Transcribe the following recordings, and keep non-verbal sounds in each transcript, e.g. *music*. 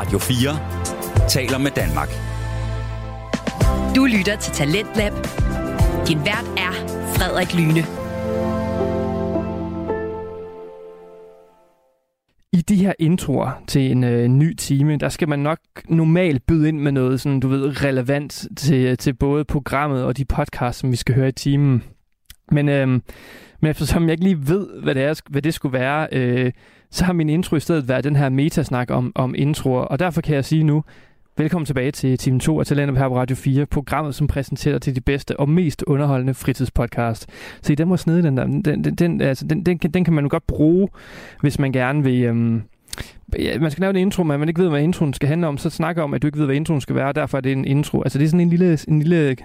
Radio 4 taler med Danmark. Du lytter til Talentlab. Din vært er Frederik Lyne. I de her introer til en øh, ny time, der skal man nok normalt byde ind med noget sådan, du ved, relevant til, til både programmet og de podcasts, som vi skal høre i timen. Men, øh, men eftersom jeg ikke lige ved, hvad det, er, hvad det skulle være, øh, så har min intro i stedet været den her metasnak om, om introer. Og derfor kan jeg sige nu, velkommen tilbage til Team 2 af Talenter her på Radio 4, programmet, som præsenterer til de bedste og mest underholdende fritidspodcast. Så den må snede den der. Den, den, den, altså, den, den, den kan man jo godt bruge, hvis man gerne vil... Øh, ja, man skal lave en intro, men man ikke ved, hvad introen skal handle om, så snakker om, at du ikke ved, hvad introen skal være, og derfor er det en intro. Altså det er sådan en lille, en lille, en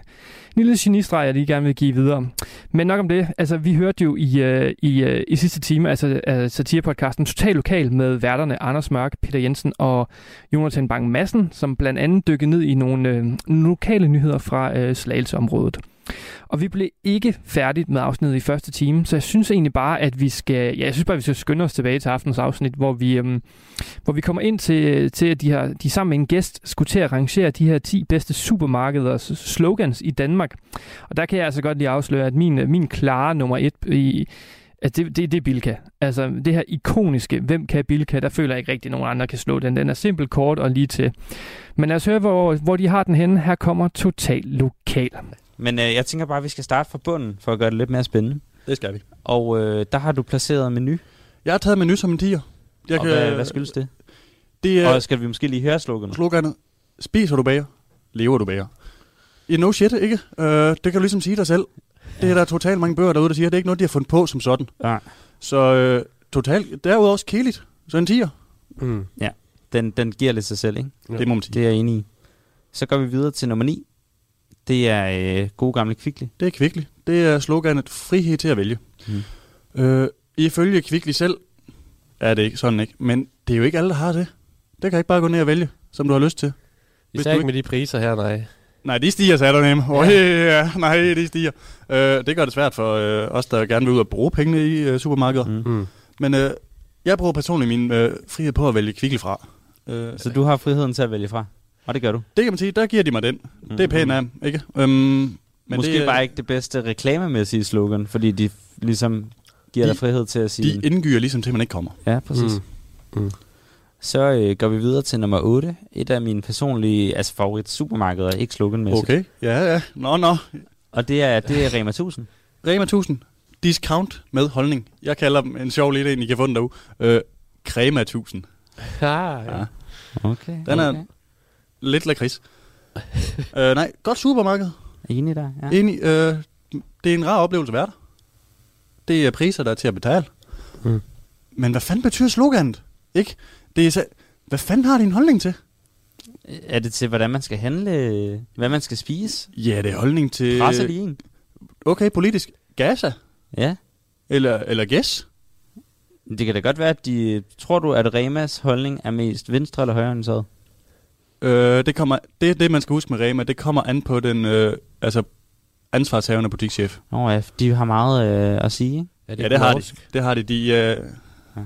lille genistreg, jeg lige gerne vil give videre. Men nok om det. Altså vi hørte jo i, øh, i, øh, i sidste time, altså øh, satirepodcasten Total Lokal med værterne Anders Mørk, Peter Jensen og Jonathan Bang Madsen, som blandt andet dykkede ned i nogle uh, lokale nyheder fra uh, Slagelseområdet. Og vi blev ikke færdigt med afsnittet i første time, så jeg synes egentlig bare, at vi skal, ja, jeg synes bare, at vi skal skynde os tilbage til aftens afsnit, hvor vi, øhm, hvor vi kommer ind til, til at de, her, de sammen med en gæst skulle til at rangere de her 10 bedste supermarkeders slogans i Danmark. Og der kan jeg altså godt lige afsløre, at min, min klare nummer et i, Altså det, det, det er Bilka. Altså det her ikoniske, hvem kan Bilka, der føler jeg ikke rigtig, at nogen andre kan slå den. Den er simpelt kort og lige til. Men lad os høre, hvor, hvor de har den henne. Her kommer Total Lokal. Men øh, jeg tænker bare, at vi skal starte fra bunden, for at gøre det lidt mere spændende. Det skal vi. Og øh, der har du placeret menu. Jeg har taget menu som en tiger. Jeg og kan, hvad, hvad skyldes det? det er, og skal vi måske lige høre sloganet? Sloganet. Spiser du bager, lever du bager. Ja, no shit, ikke? Uh, det kan du ligesom sige dig selv. Det er der totalt mange bøger derude, der siger, at det er ikke noget, de har fundet på som sådan. Ja. Så uh, totalt, derudover også kedeligt. Så en tiger. Mm. Ja, den, den giver lidt sig selv, ikke? Ja. Det må man sige. Det er jeg enig i. Så går vi videre til nummer 9. Det er øh, gode gamle Kvickly. Det er Kvickly. Det er sloganet frihed til at vælge. Mm. Øh, ifølge Kvickly selv er det ikke sådan ikke, men det er jo ikke alle, der har det. Det kan ikke bare gå ned og vælge, som du har lyst til. Især ikke med de priser her, nej. Nej, de stiger, sagde du nemt. Oh, ja. ja, nej, de stiger. Øh, det gør det svært for øh, os, der gerne vil ud og bruge pengene i øh, supermarkedet. Mm. Mm. Men øh, jeg bruger personligt min øh, frihed på at vælge Kvickly fra. Øh, Så du har friheden til at vælge fra? Og det gør du? Det kan man sige, der giver de mig den. Mm-hmm. Det er pænt af ikke? Øhm, men Måske det er bare ikke det bedste reklamemæssige slogan, fordi de ligesom giver de, dig frihed til at sige... De indgyder ligesom til, at man ikke kommer. Ja, præcis. Mm. Mm. Så øh, går vi videre til nummer 8. Et af mine personlige altså favorit supermarkeder, ikke sloganmæssigt. Okay, ja, ja. Nå, nå. Og det er, det er Rema 1000. Rema 1000. Discount med holdning. Jeg kalder dem en sjov lille en, I kan få den derude. Øh, Crema 1000. Ah, ja. ja. Okay. Den er okay. Lidt lakrids. *laughs* øh, nej, godt supermarked. Enig der, ja. Enig. Øh, det er en rar oplevelse at være der. Det er priser, der er til at betale. Mm. Men hvad fanden betyder sloganet? Ikke? Det er så, hvad fanden har din holdning til? Er det til, hvordan man skal handle? Hvad man skal spise? Ja, det er holdning til... Presser de en? Okay, politisk. Gaza? Ja. Eller, eller gæs? Det kan da godt være, at de... Tror du, at Remas holdning er mest venstre eller højreorienteret? Øh, det, kommer, det er det, man skal huske med Rema. Det kommer an på den øh, altså ansvarshavende butikschef. Nå ja, de har meget øh, at sige, ikke? Ja, det, ja, det har de. Det har de. De, øh, ja.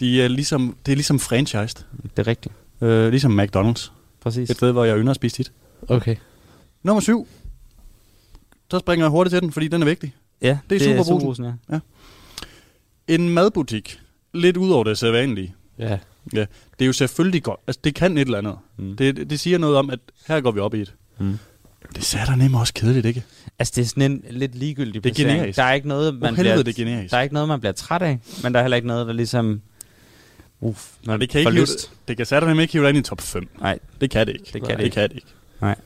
de er ligesom, det er ligesom franchised. Det er rigtigt. Øh, ligesom McDonald's. Præcis. Et sted, hvor jeg ynder at spise tit. Okay. Nummer syv. Så springer jeg hurtigt til den, fordi den er vigtig. Ja, det er, det er superbrusen. Ja. ja. En madbutik. Lidt ud over det sædvanlige. Ja. Ja, det er jo selvfølgelig godt. Altså, det kan et eller andet. Mm. Det, det siger noget om, at her går vi op i det. Mm. Det sætter nemlig også kedeligt, ikke? Altså, det er sådan en lidt ligegyldig Det er generisk. Der er ikke noget, man oh, helvede, bliver, det er generisk. Der er ikke noget, man bliver træt af, men der er heller ikke noget, der ligesom... Uff, man det kan, ikke hive, det kan sætte nemlig ikke hive dig ind i top 5. Nej. Det kan det ikke. Det kan, det, ikke. det kan det ikke. Nej.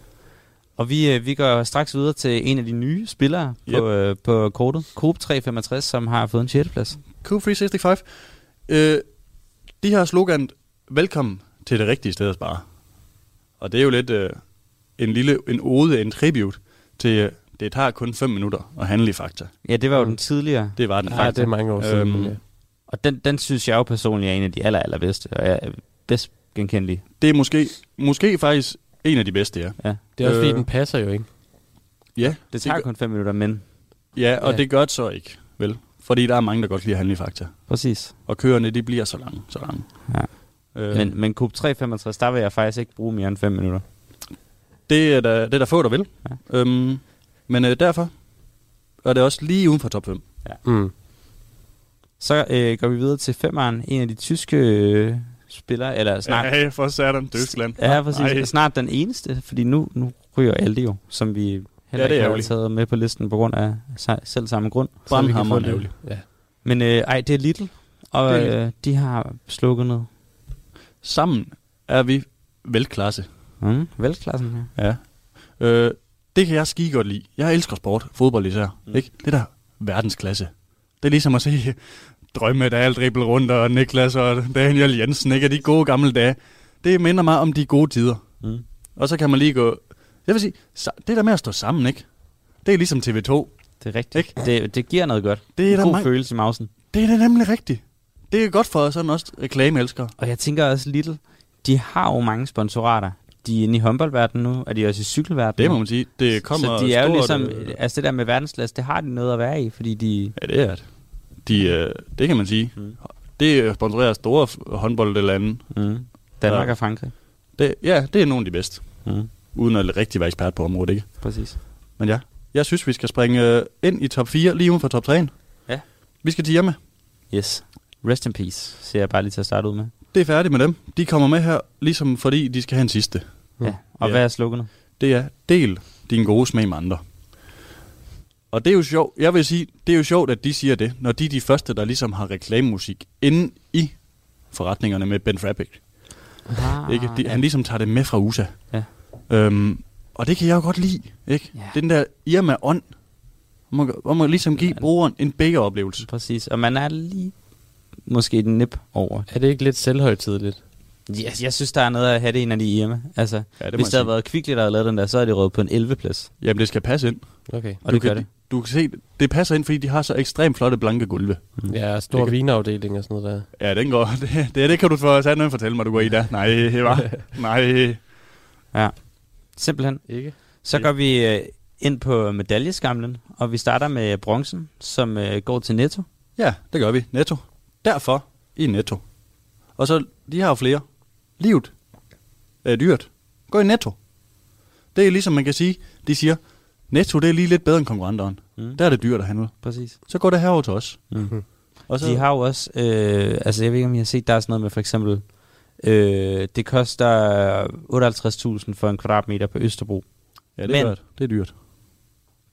Og vi, vi går straks videre til en af de nye spillere yep. på, øh, på kortet. Coop 365, som har fået en 6. plads. Coop 365. Øh, de har slogan, velkommen til det rigtige sted at spare. Og det er jo lidt øh, en lille en ode, en tribute til, øh, det tager kun 5 minutter at handle i Fakta. Ja, det var jo den tidligere. Det var den ja, faktisk. det er mange år siden. Øhm, ja. Og den, den synes jeg jo personligt er en af de aller, allerbedste, og er bedst genkendelige. Det er måske, måske faktisk en af de bedste, ja. ja. Det er også øh, fordi, den passer jo ikke. Ja. Det tager det kun 5 minutter, men... Ja, og ja. det gør det så ikke, vel? Fordi der er mange, der godt lide at handle i Fakta. Præcis. Og køerne, de bliver så lange, så lange. Ja. Øh, Men, men Coop 365, der vil jeg faktisk ikke bruge mere end 5 minutter. det, er der, det er der få, der vil. Ja. Øhm, men øh, derfor er det også lige uden for top 5. Mm. Så øh, går vi videre til femeren, en af de tyske øh, spillere, eller snart, Ja, for satan, Tyskland. ja, præcis, Ej. snart den eneste, fordi nu, nu ryger Aldi jo, som vi heller Ja, det er ærgerligt. taget med på listen på grund af selv samme grund. Så vi kan få Brandhammer det. ærgerligt. Ja. Men øh, ej, det er Lidl, og Det er øh, de har slukket noget. Sammen er vi velklasse. Mm, velklassen her. Ja. Øh, det kan jeg skide godt lide. Jeg elsker sport, fodbold især. Mm. Mm. Ikke? Det der verdensklasse. Det er ligesom at se *laughs* Drømme, der alt dribbel rundt, og Niklas og Daniel Jensen, ikke? Og de gode gamle dage. Det minder mig om de gode tider. Mm. Og så kan man lige gå... Jeg vil sige, det der med at stå sammen, ikke? Det er ligesom TV2. Det er rigtigt. Ikke? Det, det giver noget godt. Det er en god mange- følelse i mausen. Det er da nemlig rigtigt. Det er godt for sådan også reklameelskere. Og jeg tænker også, Lidl, de har jo mange sponsorater. De er inde i håndboldverdenen nu, og de er også i cykelverdenen. Det må man sige. Det kommer så de er jo ligesom, øh, altså det der med verdensklasse, det har de noget at være i, fordi de... Ja, det er det. De, øh, det kan man sige. Mm. Det øh, sponsorerer store håndboldlande. Mm. Danmark Ja. og Frankrig. Det, ja, det er nogle af de bedste. Mm. Uden at rigtig være ekspert på området, ikke? Præcis. Men ja, jeg synes, vi skal springe øh, ind i top 4, lige uden for top 3. Ja. Vi skal til hjemme. Yes. Rest in peace, siger jeg bare lige til at starte ud med. Det er færdigt med dem. De kommer med her, ligesom fordi de skal have en sidste. Ja. Og Ja. hvad er slukket Det er, del din gode smag med andre. Og det er jo sjovt, jeg vil sige, det er jo sjovt, at de siger det, når de er de første, der ligesom har reklamemusik inde i forretningerne med Ben Frappik. Ah, Ikke? De, han ligesom tager det med fra USA. Ja. Øhm, og det kan jeg jo godt lide. Ikke? Ja. Den der Irma ånd, hvor man, hvor man ligesom give Ja. brugeren en begge-oplevelse. Præcis. Og man er lige måske et nip over. Er det ikke lidt selvhøjtidligt? Ja, jeg synes, der er noget at have det en af de Irma. Altså, Ja, det hvis der havde været Kvickly, der havde lavet den der, så er det røget på en 11. plads. Jamen, det skal passe ind. Okay. Og du det gør kan, det. Du kan se, det passer ind, fordi de har så ekstremt flotte blanke gulve. Ja, stor Det kan- vinafdeling og sådan noget der. Ja, den går. *laughs* Det, det, det kan du få sat noget fortælle mig, du går i der. Nej, det var. *laughs* Nej. Ja. Simpelthen. Ikke? Så går vi øh, ind på medaljeskamlen, og vi starter med bronzen, som øh, går til Netto. Ja, det gør vi. Netto. Derfor i Netto. Og så, de har jo flere. Livet er dyrt. Gå i Netto. Det er ligesom man kan sige, de siger, Netto det er lige lidt bedre end konkurrenteren. Mm. Der er det dyrt at handle. Præcis. Så går det herover til os. Mm. Og så, De har jo også, øh, altså jeg ved ikke, om I har set, der er sådan noget med for eksempel, øh, det koster 58.000 for en kvadratmeter på Østerbro. ja, det men- er dyrt. Det er dyrt.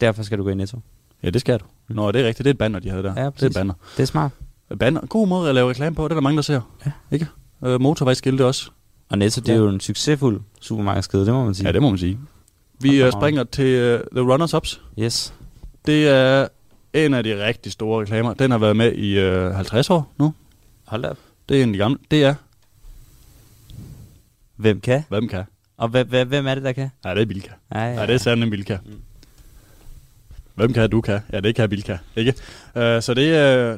Derfor skal du gå i Netto. Ja, det skal du. Nå, det er rigtigt. Det er et banner, de havde der. Ja, det er præcis. et banner. Det er smart. banner. God måde at lave reklame på. Det er der mange, der ser. Ja. Ikke? Øh, motorvejsskilte også. Og Netto, det er jo en succesfuld supermarkedskæde, det må man sige. Ja, det må man sige. Vi uh, springer til uh, The Runners-Ups. Yes. Det er en af de rigtig store reklamer. Den har været med i uh, 50 år nu. Hold da. Det er en af de gamle. Det er, Hvem kan? hvem kan? Og hvem, hvem, hvem er det, der kan? Ja, det er Bilka. Ja, ja, Ja, det er sandelig Bilka. Mm. Hvem kan, du kan? Ja, det kan Bilka. Ikke? Uh, så det er,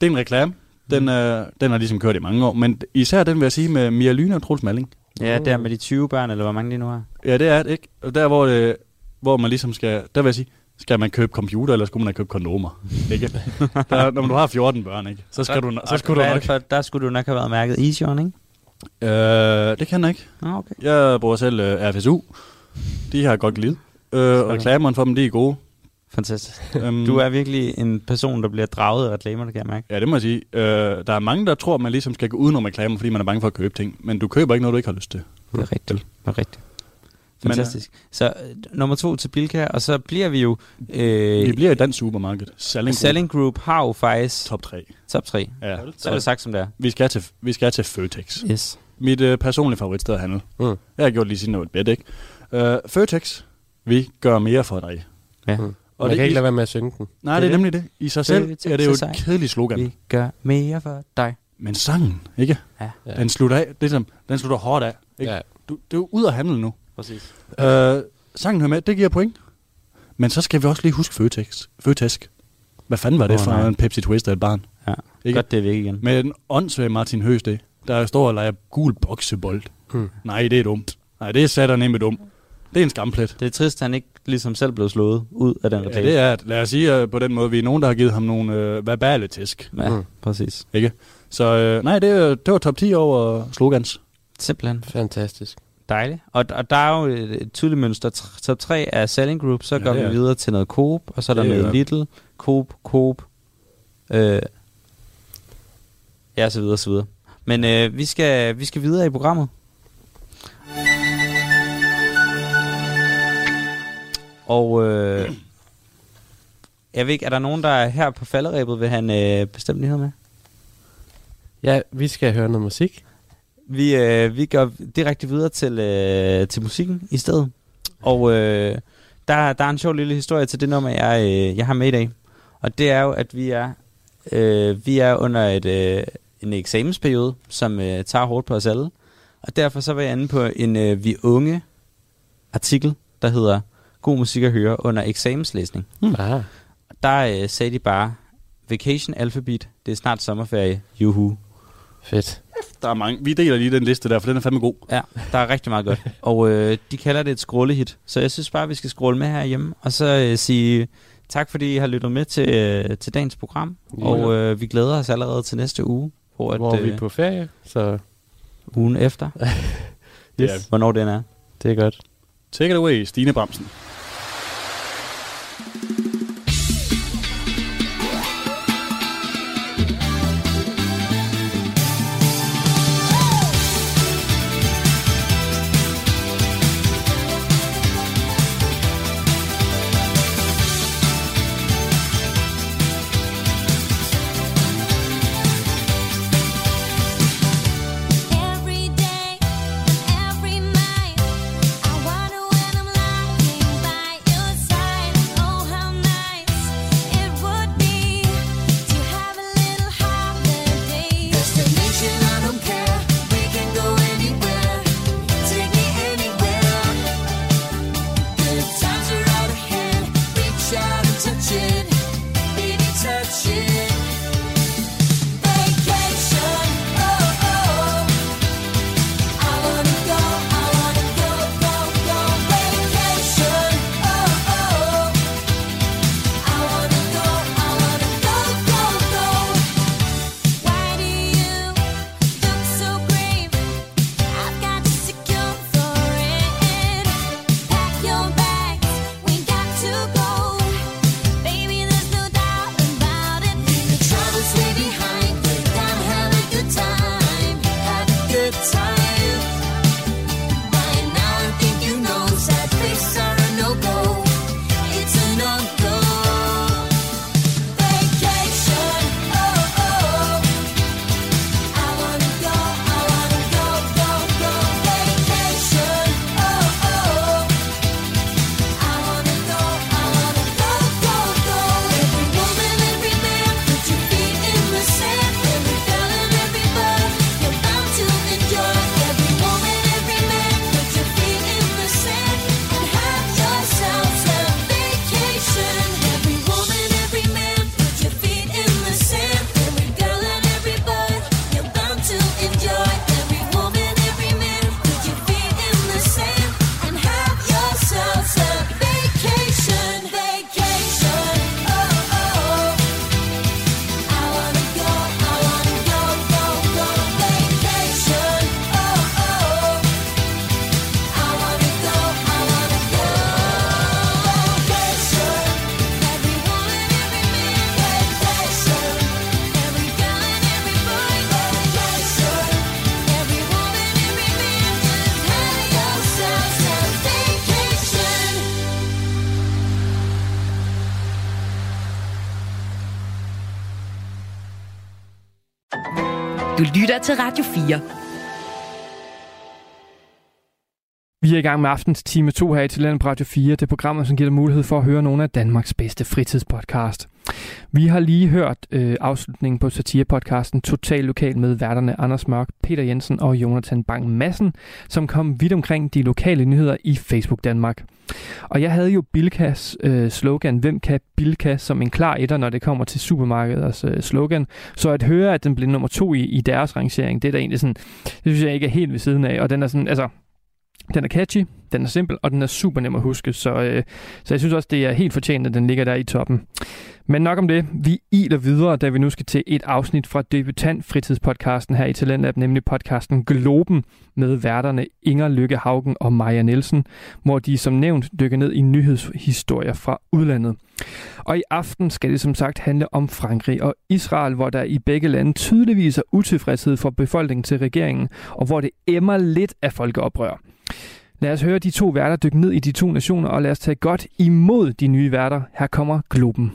det er en reklame. Den, Mm. uh, den har ligesom kørt i mange år. Men især den vil jeg sige med Mia Lyne og Troels Malling. Ja, der med de 20 børn, eller hvor mange de nu har. Ja, det er det, ikke? Og der, hvor, det, hvor man ligesom skal... Der vil jeg sige, skal man købe computer, eller skulle man have købt kondomer? ikke? *laughs* Der, når du har 14 børn, ikke? Så, skal du, så skulle du nok... det For, der skulle du nok have været mærket Easy on, ikke? Øh, det kan jeg ikke. Ah, okay. Jeg bruger selv uh, RFSU. De har godt glid. Øh, reklamerne for dem, de er gode. Fantastisk. Um, Du er virkelig en person, der bliver draget af reklamer, det kan jeg mærke. Ja, det må jeg sige. Øh, der er mange, der tror, at man ligesom skal gå udenom reklamer, fordi man er bange for at købe ting. Men du køber ikke noget, du ikke har lyst til. Det er rigtigt. Det er rigtigt. Men, Fantastisk. Så øh, nummer to til Bilka, og så bliver vi jo... Øh, Vi bliver i dansk supermarked. Selling, Selling Group har jo faktisk top, Top 3. top 3. Ja. Så er det sagt som det er. Vi skal til, vi skal til Føtex. Yes. Mit øh, personlige favoritsted at handle. Mm. Jeg har gjort lige siden jeg var et bed, ikke? Øh, Føtex, vi gør mere for dig. Ja. Mm. Og man det kan ikke i- lade være med at synge den. Nej, Det det er nemlig det. I sig selv Føtex er det jo er sej. et kedeligt slogan. Vi gør mere for dig. Men sangen, ikke? Ja. Ja. Den slutter af. Det er som, den slutter hårdt af. Ikke? Ja. Du, det er jo ud at handle nu. Præcis. Øh, sangen hører med, det giver point. Men så skal vi også lige huske Føtex. Føtesk. Hvad fanden var det Åh, for nej. en Pepsi Twist af et barn? Ja. Ikke? Godt, det er væk igen. Med en åndssvag Martin Høsted, der står og leger gul boksebold. Mm. Nej, det er dumt. Nej, det er sat nemme dumt. Det er en skamplet. Det er trist, at han ikke ligesom selv blev slået ud af den Ja, reklame. det er, at- lad os sige uh, på den måde, vi er nogen, der har givet ham nogle uh, verbale tæsk. Ja, Mm. præcis. Ikke? Så øh, nej, det, det var top 10 over slogans. Simpelthen. Fantastisk. Dejligt. Og, og der er jo et, et tydeligt mønster. Top 3 er Selling Group, så Ja, går vi er. videre til noget Coop, og så er der Det er noget godt. Little, Coop, Coop, øh, ja, så videre, så videre. Men øh, vi, skal, vi skal videre i programmet. Og øh, jeg ved ikke, er der nogen, der her på falderæbet vil have en øh, bestemt nyhed med? Ja, vi skal høre noget musik. Vi, øh, vi går direkte videre til, øh, til musikken i stedet. Og øh, der, der er en sjov lille historie til det nummer, jeg, øh, jeg har med i dag. Og det er jo, at vi er, øh, vi er under et, øh, en eksamensperiode, som øh, tager hårdt på os alle. Og derfor så var jeg inde på en øh, Vi Unge artikel, der hedder God musik at høre under eksamenslæsning. Mm. Ah, Der øh, sagde de bare, Vacation Alphabet, det er snart sommerferie, juhu. fedt. Der er mange. Vi deler lige den liste der, for den er fandme god. Ja, der er rigtig meget godt. *laughs* Og øh, de kalder det et scrollehit. Så jeg synes bare, vi skal scrolle med herhjemme. Og så øh, sige tak, fordi I har lyttet med til, øh, til dagens program. Ja. Og øh, vi glæder os allerede til næste uge. Hvor, at, Hvor er vi øh, på ferie, så Ugen efter. *laughs* yes, Ja. Hvornår den er. det er godt. Take it away, Stine Bramsen. Lytter til Radio 4. Vi er i gang med aftens time 2 her i Talent på Radio 4. Det program, som giver dig mulighed for at høre nogle af Danmarks bedste fritidspodcast. Vi har lige hørt øh, afslutningen på satirepodcasten Total Lokal med værterne Anders Mørk, Peter Jensen og Jonathan Bang Madsen, som kom vidt omkring de lokale nyheder i Facebook Danmark. Og jeg havde jo Bilkas øh, slogan, hvem kan Bilka, som en klar etter, når det kommer til supermarkeders øh, slogan. Så at høre, at den blev nummer to i, i deres rangering, det er da egentlig sådan, det synes jeg ikke er helt ved siden af. Og den er sådan, altså, den er catchy, den er simpel, og den er super nem at huske, så, øh, så jeg synes også, det er helt fortjent, at den ligger der i toppen. Men nok om det. Vi iler videre, da vi nu skal til et afsnit fra debutant fritidspodcasten her i Talentlab, nemlig podcasten Globen med værterne Inger Lykke Haugen og Maja Nielsen, hvor de som nævnt dykker ned i nyhedshistorier fra udlandet. Og i aften skal det som sagt handle om Frankrig og Israel, hvor der i begge lande tydeligvis er utilfredshed for befolkningen til regeringen, og hvor det emmer lidt af folkeoprør. Lad os høre de to værter dykke ned i de to nationer, og lad os tage godt imod de nye værter. Her kommer Globen.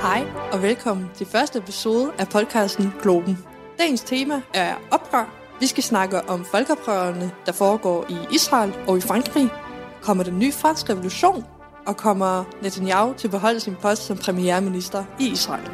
Hej og velkommen til første episode af podcasten Globen. Dagens tema er oprør. Vi skal snakke om folkeoprørene, der foregår i Israel og i Frankrig. Kommer den nye franske revolution, og kommer Netanyahu til at beholde sin post som premierminister i Israel.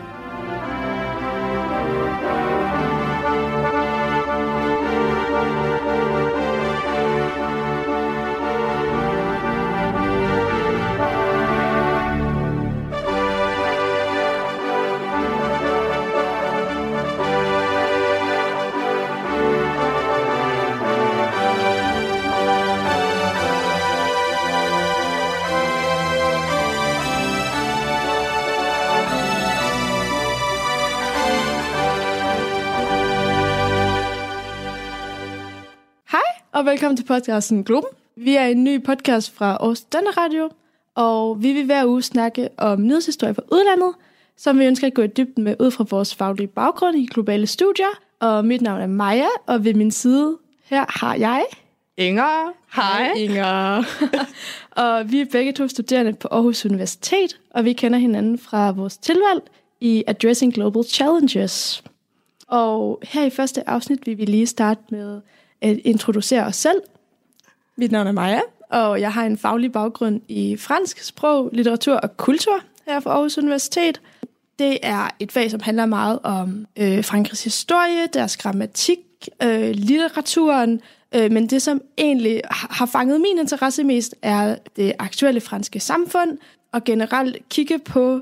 Og velkommen til podcasten Globen. Vi er en ny podcast fra Aarhus Danner Radio, og vi vil hver uge snakke om nyhedshistorie fra udlandet, som vi ønsker at gå i dybden med ud fra vores faglige baggrund i globale studier. Og mit navn er Maja, og ved min side her har jeg... Inger, hej. Inger. *laughs* og vi er begge to studerende på Aarhus Universitet, og vi kender hinanden fra vores tilvalg i Addressing Global Challenges. Og her i første afsnit vil vi lige starte med at introducere os selv. Mit navn er Maja, og jeg har en faglig baggrund i fransk sprog, litteratur og kultur her fra Aarhus Universitet. Det er et fag, som handler meget om øh, Frankrigs historie, deres grammatik, øh, litteraturen, øh, men det, som egentlig har fanget min interesse mest, er det aktuelle franske samfund, og generelt kigge på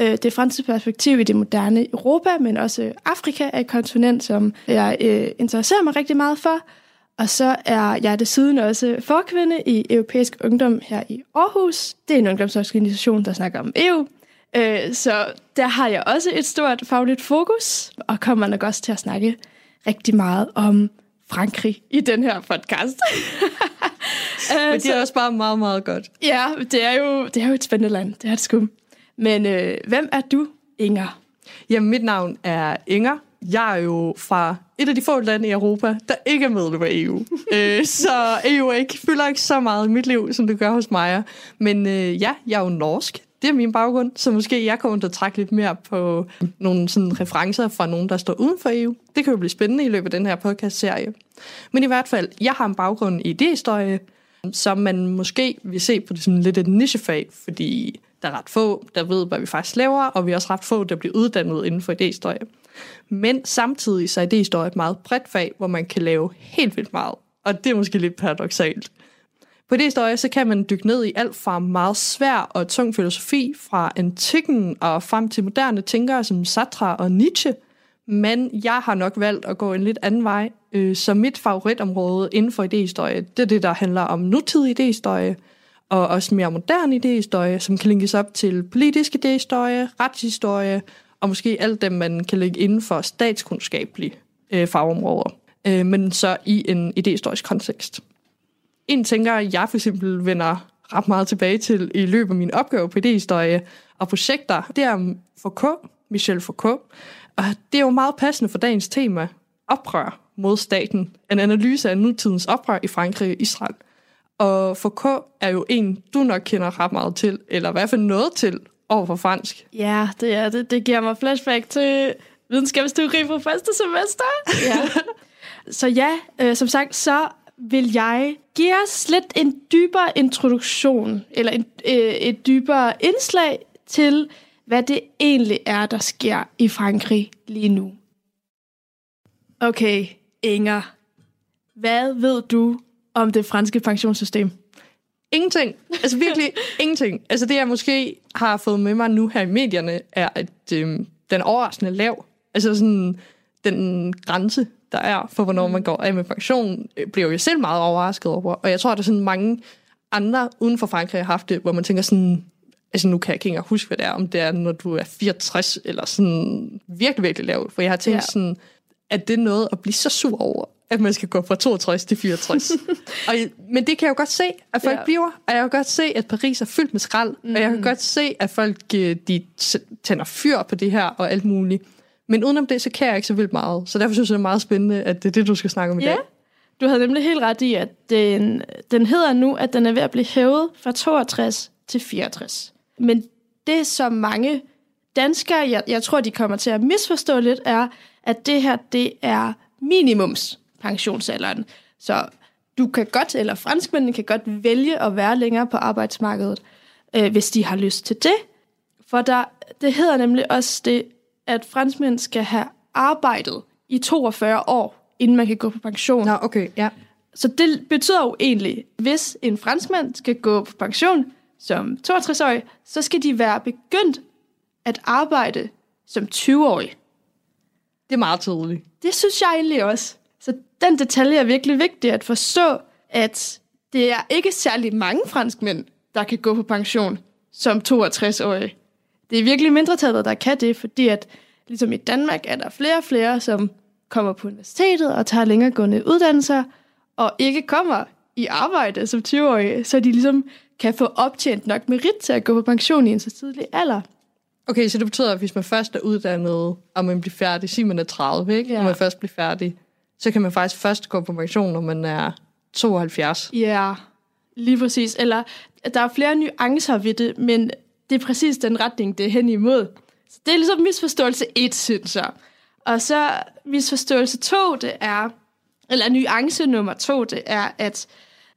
øh, det franske perspektiv i det moderne Europa, men også Afrika er et kontinent, som jeg øh, interesserer mig rigtig meget for. Og så er jeg desuden også forkvinde i Europæisk Ungdom her i Aarhus. Det er en ungdomsorganisation, der snakker om EU. Øh, så der har jeg også et stort fagligt fokus, og kommer nok også til at snakke rigtig meget om Frankrig i den her podcast. *laughs* Øh, Men det er også bare meget, meget godt. Ja, det er jo, det er jo et spændende land. Det er det sgu. Men øh, hvem er du, Inger? Jamen, mit navn er Inger. Jeg er jo fra et af de få lande i Europa, der ikke er medlem af EU. *laughs* øh, så EU ikke, fylder ikke så meget i mit liv, som det gør hos mig. Men øh, ja, jeg er jo norsk. Det er min baggrund, så måske jeg kommer til at trække lidt mere på nogle sådan referencer fra nogen, der står uden for EU. Det kan jo blive spændende i løbet af den her podcast-serie. Men i hvert fald, jeg har en baggrund i idéhistorie, som man måske vil se på det som lidt et nichefag, fordi der er ret få, der ved, hvad vi faktisk laver, og vi er også ret få, der bliver uddannet inden for idéhistorie. Men samtidig så er idéhistorie et meget bredt fag, hvor man kan lave helt vildt meget. Og det er måske lidt paradoxalt. På idéhistorie så kan man dykke ned i alt fra meget svær og tung filosofi fra antikken og frem til moderne tænkere som Sartre og Nietzsche. Men jeg har nok valgt at gå en lidt anden vej. Øh, så mit favoritområde inden for idéhistorie, det er det, der handler om nutidig idéhistorie, og også mere moderne idéhistorie, som kan linkes op til politisk idéhistorie, retshistorie, og måske alt dem, man kan lægge inden for statskundskabelige øh, fagområder, øh, men så i en idéhistorisk kontekst. En tænker, jeg for eksempel vender ret meget tilbage til i løbet af min opgave på idéhistorie og projekter, det er Foucault, Michel Foucault, og det er jo meget passende for dagens tema, oprør mod staten, en analyse af nutidens oprør i Frankrig og Israel. Og Foucault er jo en, du nok kender ret meget til, eller i hvert fald noget til over for fransk. Ja, det er det. Det giver mig flashback til videnskabsteori fra første semester. Ja. *laughs* så ja, øh, som sagt, så vil jeg give os lidt en dybere introduktion, eller en, øh, et dybere indslag til, hvad det egentlig er, der sker i Frankrig lige nu. Okay, Inger. Hvad ved du om det franske pensionssystem? Ingenting. Altså virkelig ingenting. Altså det, jeg måske har fået med mig nu her i medierne, er, at øhm, den er overraskende lav. Altså sådan den grænse, der er for, hvornår man går af med pension, øh, bliver jeg selv meget overrasket over. Og jeg tror, at der er sådan mange andre uden for Frankrig har haft det, hvor man tænker sådan, altså nu kan jeg ikke engang huske, hvad det er, om det er, når du er 64, eller sådan virkelig, virkelig lavt. For jeg har tænkt ja. sådan, at det er noget at blive så sur over, at man skal gå fra 62 til 64. *laughs* og, men det kan jeg jo godt se, at folk Ja. bliver. Og jeg kan godt se, at Paris er fyldt med skrald. Mm. Og jeg kan godt se, at folk øh, de tænder fyr på det her og alt muligt. Men udenom det, så kan jeg ikke så vildt meget. Så derfor synes jeg, det er meget spændende, at det er det, du skal snakke om i Ja, dag. du havde nemlig helt ret i, at den, den hedder nu, at den er ved at blive hævet fra 62 til 64. Men det, som mange danskere, jeg, jeg tror, de kommer til at misforstå lidt, er, at det her, det er minimums pensionsalderen. Så du kan godt, eller franskmændene kan godt vælge at være længere på arbejdsmarkedet, øh, hvis de har lyst til det. For der, det hedder nemlig også det, at franskmænd skal have arbejdet i 42 år, inden man kan gå på pension. Nå, okay, ja. Så det betyder jo egentlig, hvis en franskmand skal gå på pension som 62-årig, så skal de være begyndt at arbejde som 20-årig. Det er meget tydeligt. Det synes jeg egentlig også. Den detalje er virkelig vigtig at forstå, at det er ikke særlig mange franskmænd, der kan gå på pension som 62-årige. Det er virkelig mindretallet, der kan det, fordi at ligesom i Danmark er der flere og flere, som kommer på universitetet og tager længeregående uddannelser, og ikke kommer i arbejde som 20-årige, så de ligesom kan få optjent nok merit til at gå på pension i en så tidlig alder. Okay, så det betyder, at hvis man først er uddannet, og man bliver færdig, sig man er 30, ikke? Ja. Når man først bliver færdig, så kan man faktisk først gå på pension, når man er 72. Ja, lige præcis. Eller der er flere nuancer ved det, men det er præcis den retning, det er hen imod. Så det er ligesom misforståelse 1, synes jeg. Og så misforståelse 2, det er, eller nuance nummer 2, det er, at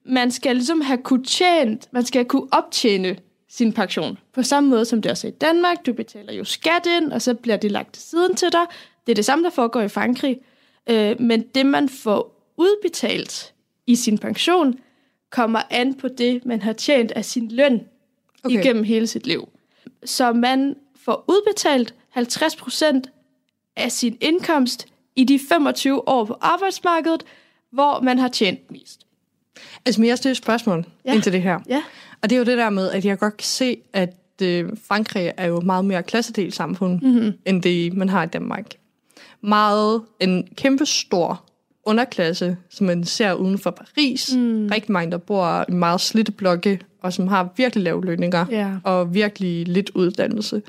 man skal ligesom have kunne tjent, man skal kunne optjene sin pension. På samme måde som det også er i Danmark. Du betaler jo skat ind, og så bliver det lagt til siden til dig. Det er det samme, der foregår i Frankrig. Øh, men det, man får udbetalt i sin pension, kommer an på det, man har tjent af sin løn okay. Igennem hele sit liv. Så man får udbetalt 50% af sin indkomst i de 25 år på arbejdsmarkedet, hvor man har tjent mest. Altså, men jeg stiller spørgsmål Ja. indtil det her. Ja. Og det er jo det der med, at jeg godt kan se, at øh, Frankrig er jo et meget mere klassedelt samfund, Mhm. mm-hmm. end det, man har i Danmark. Meget en kæmpe stor underklasse, som man ser uden for Paris. Mm. Rigtig mange, der bor i meget slitte blokke, og som har virkelig lave lønninger, Ja. og virkelig lidt uddannelse.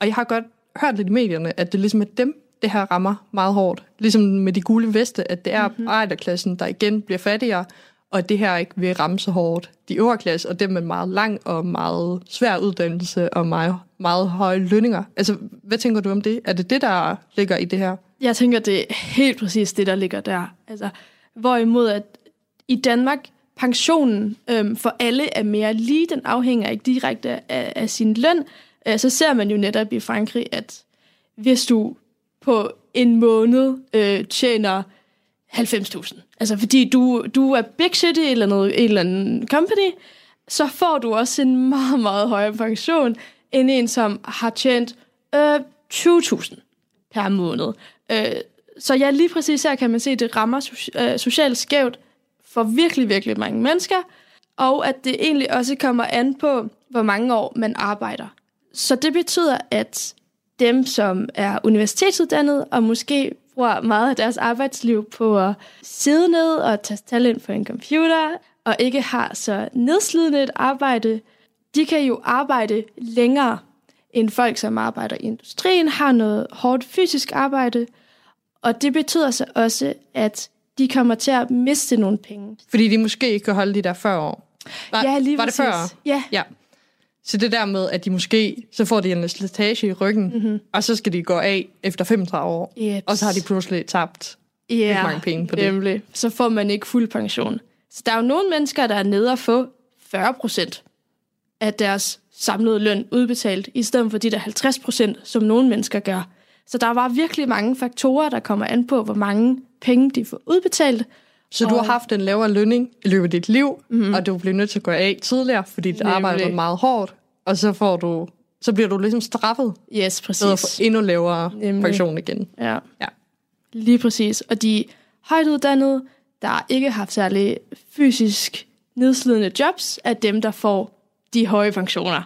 Og jeg har godt hørt lidt i medierne, at det ligesom er dem, det her rammer meget hårdt. Ligesom med de gule veste, at det er mm-hmm. arbejderklassen, der igen bliver fattigere, og det her ikke vil ramme så hårdt de øvre klasse, og dem med meget lang og meget svær uddannelse og meget, meget høje lønninger. Altså, hvad tænker du om det? Er det det, der ligger i det her? Jeg tænker, det er helt præcis det, der ligger der. Altså, hvorimod at i Danmark, pensionen øhm, for alle er mere lige, den afhænger ikke direkte af, af sin løn, øh, så ser man jo netop i Frankrig, at hvis du på en måned øh, tjener 90.000, altså fordi du, du er big city eller noget, en eller anden company, så får du også en meget, meget højere pension, end en, som har tjent øh, 20.000 per måned. Øh, så ja, lige præcis her kan man se, at det rammer so- øh, socialt skævt for virkelig, virkelig mange mennesker, og at det egentlig også kommer an på, hvor mange år man arbejder. Så det betyder, at dem, som er universitetsuddannede og måske bruger meget af deres arbejdsliv på at sidde ned og tage tal ind på en computer, og ikke har så nedslidende et arbejde, de kan jo arbejde længere end folk, som arbejder i industrien, har noget hårdt fysisk arbejde, og det betyder så også, at de kommer til at miste nogle penge. Fordi de måske ikke kan holde de der 40 år. Var, ja, lige var det præcis. før? Ja, Ja. Så det der med, at de måske, så får de en slitage i ryggen, mm-hmm. og så skal de gå af efter 35 år, Jeps. og så har de pludselig tabt ja mange penge på det. Nemlig. Så får man ikke fuld pension. Så der er jo nogle mennesker, der er nede at få 40 procent af deres samlede løn udbetalt, i stedet for de der 50 procent, som nogle mennesker gør. Så der var virkelig mange faktorer, der kommer an på, hvor mange penge de får udbetalt, Så du Og- har haft en lavere lønning i løbet af dit liv, mm-hmm. og du bliver nødt til at gå af tidligere, fordi dit arbejde er meget hårdt, og så får du så bliver du ligesom straffet Yes, ved få præcis. endnu lavere Nemlig. pension igen. Ja. Ja. Lige præcis. Og de højt uddannede, der ikke har haft særlig fysisk nedslidende jobs, er dem, der får de høje pensioner.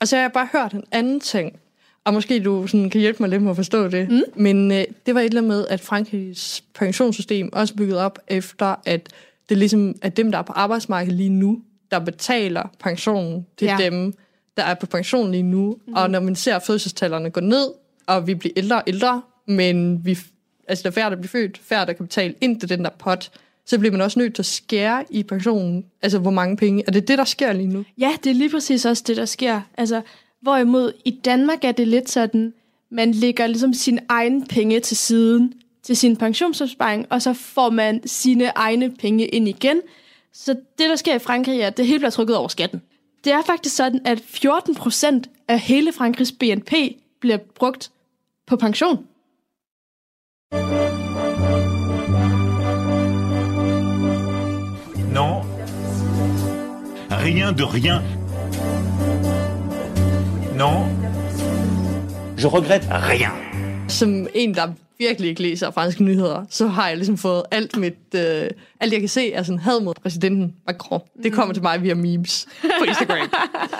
Og så har jeg bare hørt en anden ting, og måske du sådan kan hjælpe mig lidt med at forstå det, mm. men øh, det var et eller andet med, at Frankrigs pensionssystem også er bygget op efter, at det ligesom er dem, der er på arbejdsmarkedet lige nu, der betaler pensionen til Ja. ja. dem, der er på pension lige nu. Mm. Og når man ser fødselstallerne gå ned, og vi bliver ældre og ældre, men vi, altså der er færre, der bliver født, færre, der kan betale ind til den der pot, så bliver man også nødt til at skære i pensionen, altså hvor mange penge. Er det det, der sker lige nu. Ja, det er lige præcis også det, der sker. Altså, hvorimod i Danmark er det lidt sådan, man lægger ligesom sin egen penge til siden til sin pensionsopsparing, og så får man sine egne penge ind igen. Så det, der sker i Frankrig, er, at det hele bliver trykket over skatten. Det er faktisk sådan, at 14 procent af hele Frankrigs BNP bliver brugt på pension. Non. Rien de rien. Non. Je regrette rien. som en, der virkelig ikke læser franske nyheder, så har jeg ligesom fået alt mit, øh, alt jeg kan se er sådan had mod præsidenten Macron. Det kommer til mig via memes på Instagram.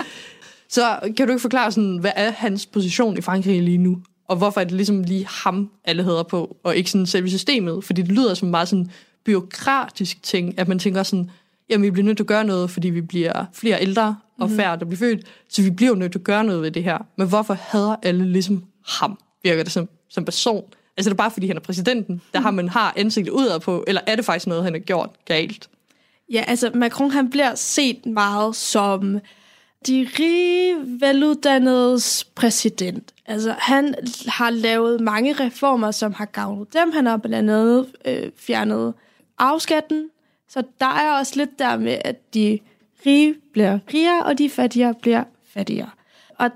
*laughs* så kan du ikke forklare sådan, hvad er hans position i Frankrig lige nu? Og hvorfor er det ligesom lige ham, alle hedder på, og ikke sådan selve systemet? Fordi det lyder som meget sådan byråkratisk ting, at man tænker sådan, jamen vi bliver nødt til at gøre noget, fordi vi bliver flere ældre og færre, der bliver født, så vi bliver jo nødt til at gøre noget ved det her. Men hvorfor hader alle ligesom ham, virker det som, som person? Altså er det bare fordi, han er præsidenten, der har man har ansigtet udad på, eller er det faktisk noget, han har gjort galt? Ja, altså Macron han bliver set meget som de rige, veluddannedes præsident. Altså han har lavet mange reformer, som har gavnet dem. Han har blandt andet øh, fjernet afskatten. Så der er også lidt der med, at de rige bliver rigere, og de fattigere bliver fattigere. Og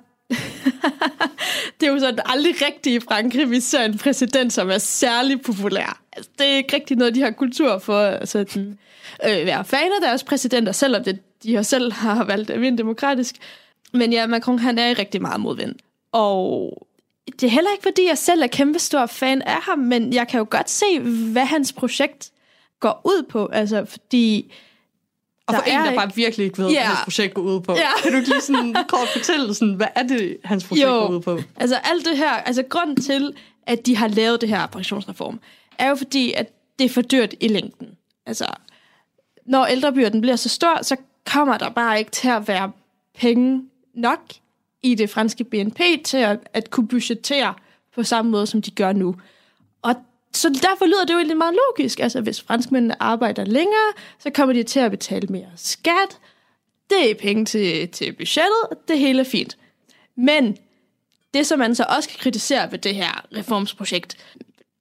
*laughs* det er jo sådan aldrig rigtigt i Frankrig, vi ser en præsident, som er særlig populær. Altså, det er ikke rigtig noget, de har kultur for at sådan, øh, være fan af deres præsidenter, selvom det, de har selv har valgt dem demokratisk. Men ja, Macron han er rigtig meget modvind. Og det er heller ikke, fordi jeg selv er kæmpe stor fan af ham, men jeg kan jo godt se, hvad hans projekt går ud på. Altså, fordi... Og for der en, er der ikke- bare virkelig ikke ved, Ja. hvad hans projekt går ud på. Ja. Kan du ikke lige sådan *laughs* kort fortælle, sådan, hvad er det, hans projekt Jo. går ud på? Altså alt det her, altså grunden til, at de har lavet det her pensionsreform, er jo fordi, at det er for dyrt i længden. Altså, når ældrebyrden bliver så stor, så kommer der bare ikke til at være penge nok i det franske BNP til at, at kunne budgettere på samme måde, som de gør nu. Så derfor lyder det jo egentlig meget logisk. Altså, hvis franskmændene arbejder længere, så kommer de til at betale mere skat. Det er penge til, til budgettet, det hele er fint. Men det, som man så også kan kritisere ved det her reformsprojekt,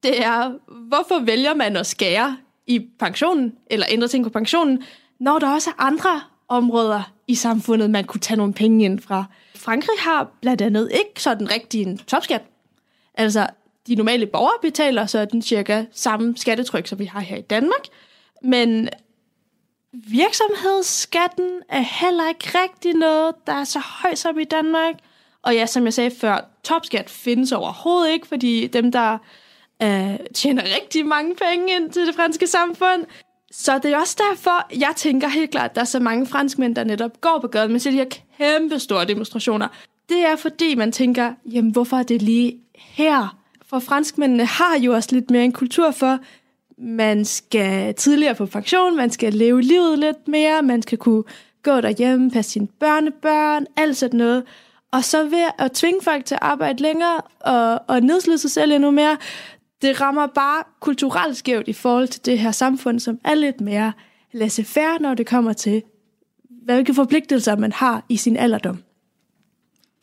det er, hvorfor vælger man at skære i pensionen, eller ændre ting på pensionen, når der også er andre områder i samfundet, man kunne tage nogle penge ind fra. Frankrig har blandt andet ikke sådan rigtig en topskat. Altså, de normale borgere betaler så den cirka samme skattetryk, som vi har her i Danmark. Men virksomhedsskatten er heller ikke rigtig noget, der er så høj som i Danmark. Og ja, som jeg sagde før, topskat findes overhovedet ikke, fordi dem, der øh, tjener rigtig mange penge ind til det franske samfund. Så det er også derfor, jeg tænker helt klart, at der er så mange franskmænd, der netop går på gaden, med ser de her kæmpe store demonstrationer. Det er fordi, man tænker, jamen hvorfor er det lige her? For franskmændene har jo også lidt mere en kultur for, man skal tidligere på pension, man skal leve livet lidt mere, man skal kunne gå derhjemme, passe sine børnebørn, alt sådan noget. Og så ved at tvinge folk til at arbejde længere og, og nedslide sig selv endnu mere, det rammer bare kulturelt skævt i forhold til det her samfund, som er lidt mere laissez-faire, når det kommer til, hvilke forpligtelser man har i sin alderdom.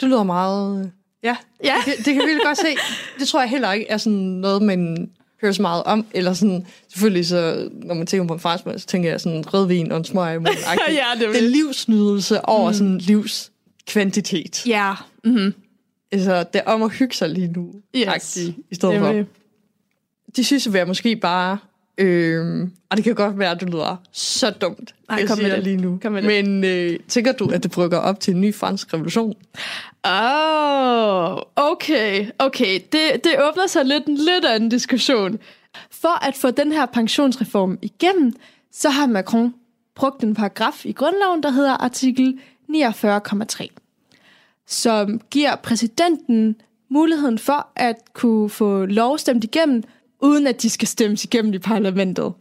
Det lyder meget... Ja, Ja. Det, det kan vi godt se. Det tror jeg heller ikke er sådan noget, man hører så meget om. Eller sådan, selvfølgelig så, når man tænker på en franskmand, så tænker jeg sådan rødvin og en smøg. *laughs* Ja, det det er det. livsnydelse over mm. sådan livskvantitet. Ja, mm-hmm. Altså, det er om at hygge sig lige nu. Yes. Agtigt, I stedet for. Nemlig. De synes, at jeg måske bare Øhm, og det kan godt være, at det lyder så dumt, Nej, jeg kom med det. lige nu. Kom med det. Men øh, tænker du, at det brygger op til en ny fransk revolution? Oh, okay, okay. Det, det åbner sig lidt en lidt anden diskussion. For at få den her pensionsreform igennem, så har Macron brugt en paragraf i grundloven, der hedder artikel 49,3, som giver præsidenten muligheden for at kunne få lov stemt igennem, uden at de skal stemmes igennem i parlamentet.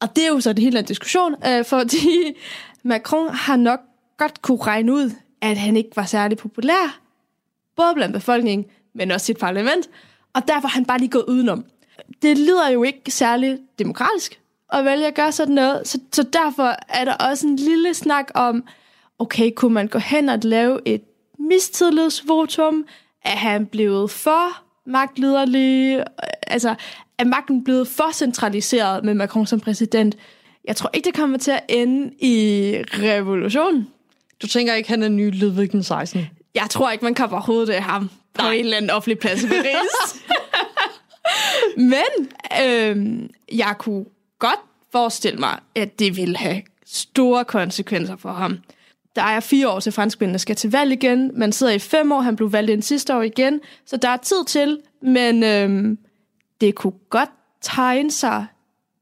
Og det er jo så det hele en diskussion, øh, fordi *laughs* Macron har nok godt kunne regne ud, at han ikke var særlig populær, både blandt befolkningen, men også sit parlament, og derfor har han bare lige gået udenom. Det lyder jo ikke særlig demokratisk at vælge at gøre sådan noget, så, så derfor er der også en lille snak om, okay, kunne man gå hen og lave et mistillidsvotum? Er han blevet for magtliderlig? Altså, er magten blevet for centraliseret med Macron som præsident? Jeg tror ikke, det kommer til at ende i revolution. Du tænker ikke, han er ny Ludvig den 16? Jeg tror ikke, man kan overhovedet af ham på en eller anden offentlig plads i Paris. *laughs* Men øhm, jeg kunne godt forestille mig, at det vil have store konsekvenser for ham. Der er fire år til franskmændene skal til valg igen. Man sidder i fem år, han blev valgt ind sidste år igen. Så der er tid til, men øhm, det kunne godt tegne sig,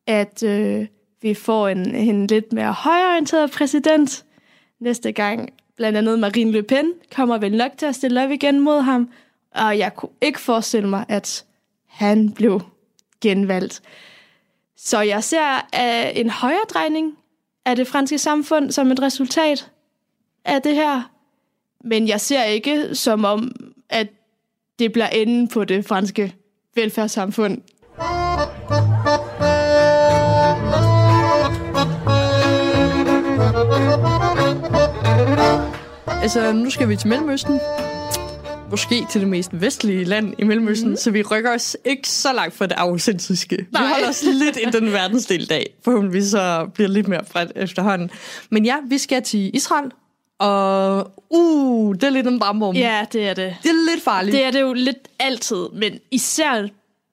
at øh, vi får en, en lidt mere højorienteret præsident næste gang. Blandt andet Marine Le Pen kommer vel nok til at stille op igen mod ham, og jeg kunne ikke forestille mig, at han blev genvalgt. Så jeg ser øh, en højere drejning af det franske samfund som et resultat af det her. Men jeg ser ikke som om, at det bliver enden på det franske velfærdssamfund. Altså, nu skal vi til Mellemøsten. Måske til det mest vestlige land i Mellemøsten, mm. så vi rykker os ikke så langt fra det autensiske. Vi holder os lidt i den verdensdel i dag. Forhåbentlig så bliver lidt mere bredt efterhånden. Men ja, vi skal til Israel, og uh, det er lidt en brandbom. Ja, det er det. Det er lidt farligt. Det er det jo lidt altid, men især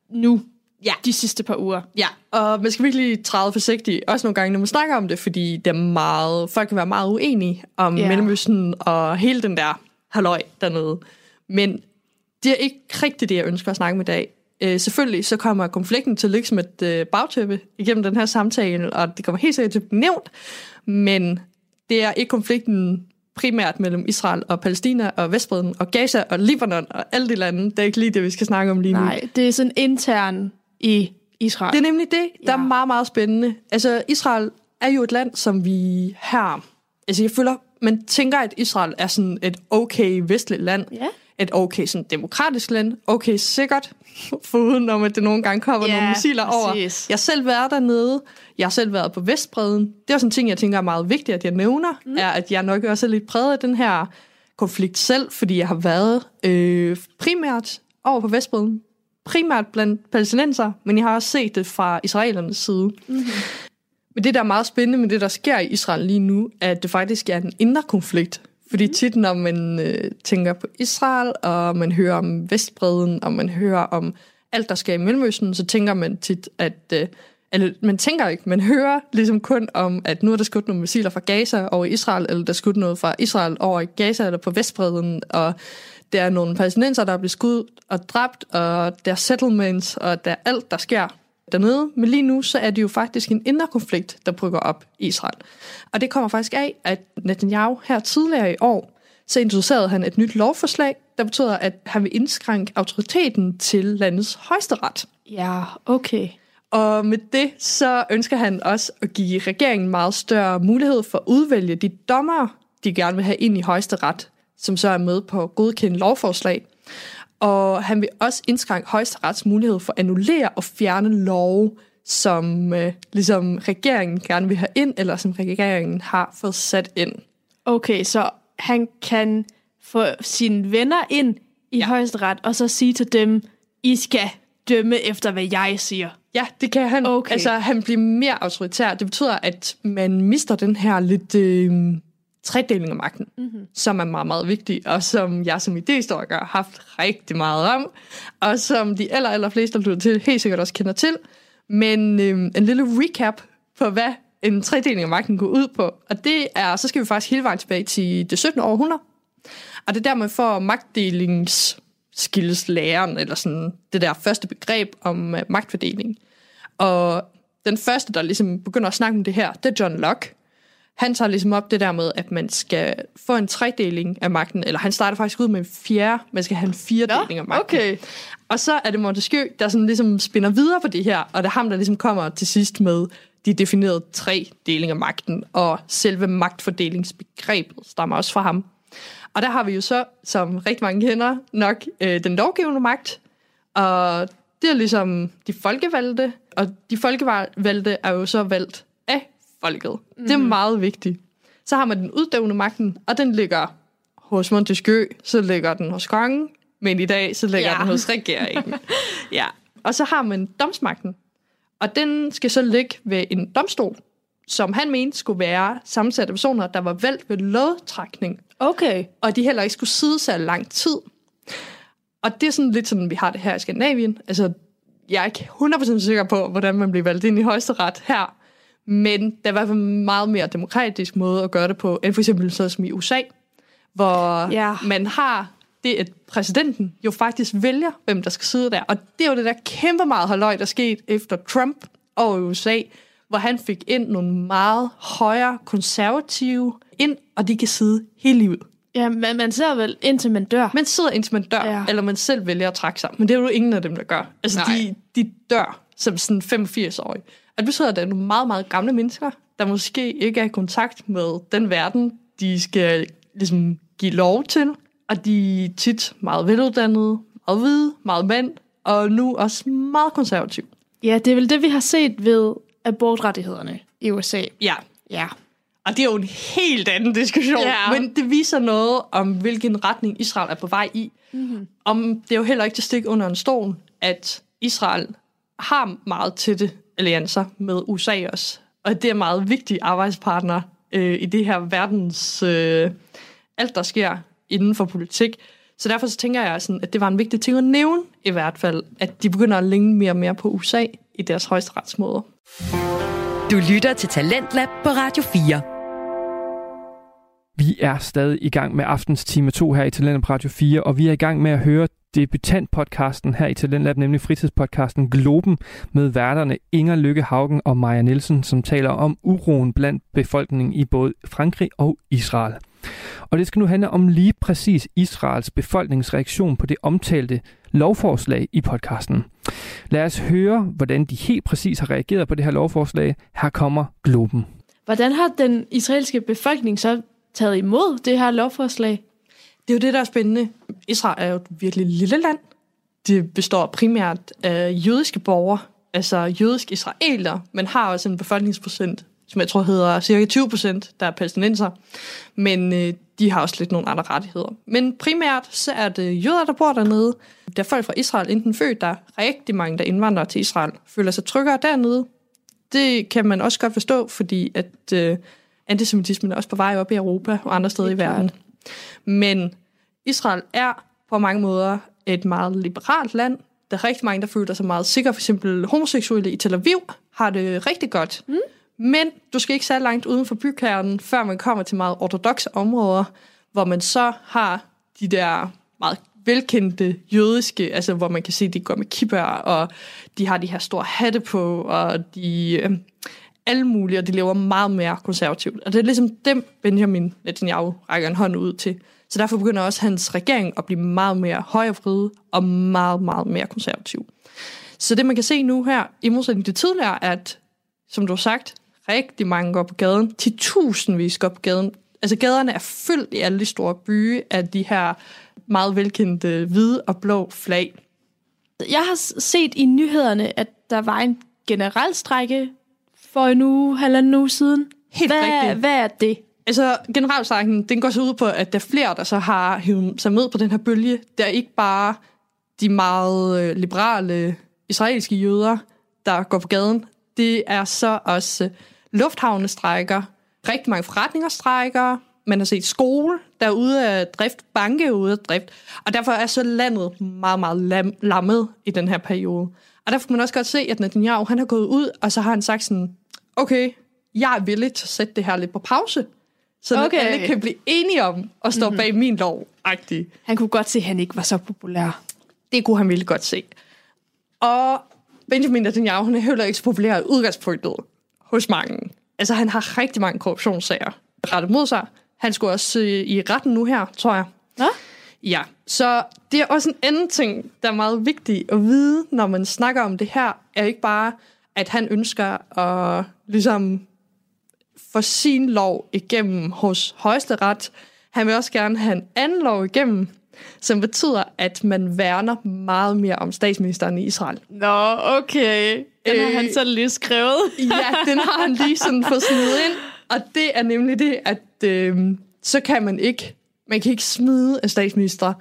nu, ja. de sidste par uger. Ja, og man skal virkelig træde forsigtigt, også nogle gange, når man snakker om det, fordi det er meget, folk kan være meget uenige om Ja. Mellemøsten og hele den der halløj dernede. Men det er ikke rigtigt det, jeg ønsker at snakke med i dag. Øh, selvfølgelig så kommer konflikten til at ligge som et øh, bagtæppe igennem den her samtale, og det kommer helt sikkert til at blive nævnt, men det er ikke konflikten primært mellem Israel og Palæstina og Vestbredden og Gaza og Libanon og alle de lande. Det er ikke lige det, vi skal snakke om lige nu. Nej, det er sådan intern i Israel. Det er nemlig det, der Ja. er meget, meget spændende. Altså, Israel er jo et land, som vi her... Altså, jeg føler, man tænker, at Israel er sådan et okay vestligt land. Ja. Et okay sådan demokratisk land. Okay sikkert, *laughs* foruden om, at det nogle gange kommer Ja, nogle missiler over. præcis. Jeg har selv været dernede. Jeg har selv været på Vestbredden. Det er også en ting, jeg tænker er meget vigtigt, at jeg nævner, mm. er, at jeg nok også er lidt præget af den her konflikt selv, fordi jeg har været øh, primært over på Vestbredden. Primært blandt palæstinenser, men jeg har også set det fra israelernes side. Mm-hmm. Men det, der er meget spændende med det, der sker i Israel lige nu, er, at det faktisk er en indre konflikt. Fordi tit, når man øh, tænker på Israel, og man hører om Vestbredden, og man hører om alt, der sker i Mellemøsten, så tænker man tit, at... Øh, eller man tænker ikke, man hører ligesom kun om, at nu er der skudt nogle missiler fra Gaza over Israel, eller der er skudt noget fra Israel over i Gaza eller på Vestbredden, og der er nogle palæstinenser, der er blevet skudt og dræbt, og der er settlements, og der er alt, der sker dernede. Men lige nu, så er det jo faktisk en indre konflikt, der brygger op i Israel. Og det kommer faktisk af, at Netanyahu her tidligere i år, så introducerede han et nyt lovforslag, der betyder, at han vil indskrænke autoriteten til landets højesteret. Ja, okay. Og med det, så ønsker han også at give regeringen meget større mulighed for at udvælge de dommere, de gerne vil have ind i højesteret, som så er med på at godkende lovforslag. Og han vil også indskrænke højesterets mulighed for at annullere og fjerne love, som øh, ligesom regeringen gerne vil have ind, eller som regeringen har fået sat ind. Okay, så han kan få sine venner ind i ja. højesteret, og så sige til dem, I skal dømme efter, hvad jeg siger. Ja, det kan han. Okay. Altså, han bliver mere autoritær. Det betyder, at man mister den her lidt øh, tredeling af magten, mm-hmm. som er meget, meget vigtig, og som jeg som idéhistoriker har haft rigtig meget om, og som de aller, aller fleste, der lytter til, helt sikkert også kender til. Men øh, en lille recap på, hvad en tredeling af magten går ud på. Og det er, så skal vi faktisk hele vejen tilbage til det 17. århundrede. Og det er der, man får magtdelingsskillslæren, eller sådan det der første begreb om uh, magtfordeling. Og den første, der ligesom begynder at snakke om det her, det er John Locke. Han tager ligesom op det der med, at man skal få en tredeling af magten, eller han starter faktisk ud med en fjerde, man skal have en firedeling af magten. okay. Og så er det Montesquieu, der sådan ligesom spinner videre på det her, og det er ham, der ligesom kommer til sidst med de definerede tre delinger af magten, og selve magtfordelingsbegrebet stammer også fra ham. Og der har vi jo så, som rigtig mange kender, nok øh, den lovgivende magt, og det er ligesom de folkevalgte, og de folkevalgte er jo så valgt af folket. Mm-hmm. Det er meget vigtigt. Så har man den uddøvende magten, og den ligger hos Montesquieu, så ligger den hos kongen, men i dag så ligger Ja. den hos regeringen. *laughs* ja. Og så har man domsmagten, og den skal så ligge ved en domstol, som han mente skulle være sammensat af personer, der var valgt ved lodtrækning, Okay. og de heller ikke skulle sidde så lang tid. Og det er sådan lidt sådan, vi har det her i Skandinavien. Altså, jeg er ikke 100% sikker på, hvordan man bliver valgt ind i højesteret her, men der er fald en meget mere demokratisk måde at gøre det på, end for eksempel så som i USA, hvor Ja. man har det, at præsidenten jo faktisk vælger, hvem der skal sidde der. Og det er jo det der kæmpe meget halløj, der skete efter Trump og USA, hvor han fik ind nogle meget højere konservative ind, og de kan sidde hele livet. Ja, man, man ser vel indtil man dør. Man sidder indtil man dør, Ja. ja. eller man selv vælger at trække sig. Men det er jo ingen af dem, der gør. Altså, Nej. de, de dør som sådan 85-årige. Og det betyder, at der er nogle meget, meget gamle mennesker, der måske ikke er i kontakt med den verden, de skal ligesom give lov til. Og de er tit meget veluddannede, meget hvide, meget mænd, og nu også meget konservative. Ja, det er vel det, vi har set ved abortrettighederne i USA. Ja, Ja. Og det er jo en helt anden diskussion, Ja. men det viser noget om, hvilken retning Israel er på vej i. Mm-hmm. Om det er jo heller ikke til stik under en stol, at Israel har meget tætte alliancer med USA også. Og det er meget vigtige arbejdspartner øh, i det her verdens... Øh, alt, der sker inden for politik. Så derfor så tænker jeg, sådan, at det var en vigtig ting at nævne i hvert fald, at de begynder at længe mere og mere på USA i deres højesteretsmåder. Du lytter til Talentlab på Radio 4. Vi er stadig i gang med aftens time 2 her i Talent på Radio 4, og vi er i gang med at høre debutantpodcasten her i Talentlab, nemlig fritidspodcasten Globen, med værterne Inger Lykke Haugen og Maja Nielsen, som taler om uroen blandt befolkningen i både Frankrig og Israel. Og det skal nu handle om lige præcis Israels befolkningsreaktion på det omtalte lovforslag i podcasten. Lad os høre, hvordan de helt præcis har reageret på det her lovforslag. Her kommer Globen. Hvordan har den israelske befolkning så taget imod det her lovforslag? Det er jo det, der er spændende. Israel er jo et virkelig lille land. Det består primært af jødiske borgere, altså jødiske israeler, men har også en befolkningsprocent, som jeg tror hedder cirka 20 procent, der er palæstinenser. Men øh, de har også lidt nogle andre rettigheder. Men primært så er det jøder, der bor dernede. Der er folk fra Israel enten født, der er rigtig mange, der indvandrer til Israel, føler sig tryggere dernede. Det kan man også godt forstå, fordi at øh, antisemitismen er også på vej op i Europa og andre steder i verden. Men Israel er på mange måder et meget liberalt land. Der er rigtig mange, der føler sig meget sikre. For eksempel homoseksuelle i Tel Aviv har det rigtig godt. Mm. Men du skal ikke så langt uden for bykernen, før man kommer til meget ortodoxe områder, hvor man så har de der meget velkendte jødiske, altså hvor man kan se, at de går med kibber, og de har de her store hatte på, og de øh, alle mulige, og de lever meget mere konservativt. Og det er ligesom dem, Benjamin Netanyahu rækker en hånd ud til. Så derfor begynder også hans regering at blive meget mere højrevride og meget, meget mere konservativ. Så det, man kan se nu her, i modsætning til tidligere, er, at, som du har sagt, rigtig mange går på gaden. Til tusindvis går på gaden. Altså gaderne er fyldt i alle de store byer af de her meget velkendte hvide og blå flag. Jeg har set i nyhederne, at der var en generel strække for en uge, halvanden uge siden. Helt hvad, rigtigt. Hvad er det? Altså, generalstrækken, den går så ud på, at der er flere, der så har hivet sig med på den her bølge. Der er ikke bare de meget øh, liberale israelske jøder, der går på gaden. Det er så også øh, lufthavne strækker, rigtig mange forretninger strækker, Man har set skole, der er ude af drift, banke ude af drift, og derfor er så landet meget, meget lam, lammet i den her periode. Og derfor kan man også godt se, at Netanyahu, han har gået ud, og så har han sagt sådan, okay, jeg er villig til at sætte det her lidt på pause, så okay. Alle kan blive enige om at stå mm-hmm. bag min lov. -agtig. Han kunne godt se, at han ikke var så populær. Det kunne han virkelig godt se. Og Benjamin Netanyahu, han er heller ikke så populær i udgangspunktet hos mange. Altså, han har rigtig mange korruptionssager rettet mod sig. Han skulle også øh, i retten nu her, tror jeg. Hvad? Ja, så det er også en anden ting, der er meget vigtig at vide, når man snakker om det her, er ikke bare, at han ønsker at ligesom få sin lov igennem hos højesteret. Han vil også gerne have en anden lov igennem, som betyder, at man værner meget mere om statsministeren i Israel. Nå, okay. Den har Øh, han så lige skrevet. *laughs* Ja, den har han lige sådan fået smidt ind. Og det er nemlig det, at øh, så kan man ikke, man kan ikke smide en statsminister.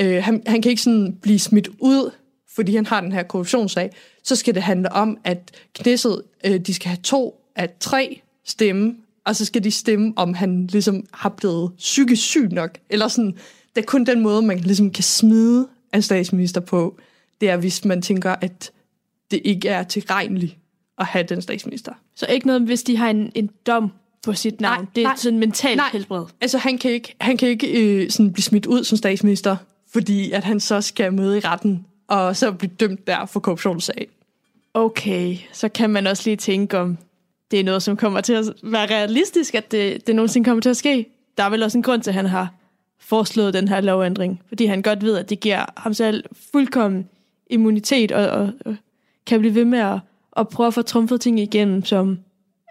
Øh, han, han kan ikke sådan blive smidt ud, fordi han har den her korruptionssag. Så skal det handle om, at Knesset, øh, de skal have to af tre stemme, og så skal de stemme, om han ligesom har blevet psykisk syg nok. Eller sådan, det er kun den måde, man ligesom kan smide en statsminister på. Det er, hvis man tænker, at det ikke er tilregneligt at have den statsminister. Så ikke noget, hvis de har en, en dom på sit navn. Nej, det er nej, sådan mentalt nej. helbred. Altså, han kan ikke, han kan ikke øh, sådan blive smidt ud som statsminister, fordi at han så skal møde i retten, og så blive dømt der for korruptionssag. Okay, så kan man også lige tænke om, det er noget, som kommer til at være realistisk, at det, det nogensinde kommer til at ske. Der er vel også en grund til, at han har foreslået den her lovændring, fordi han godt ved, at det giver ham selv fuldkommen immunitet, og, og, og kan blive ved med at, at prøve at få trumfet ting igennem, som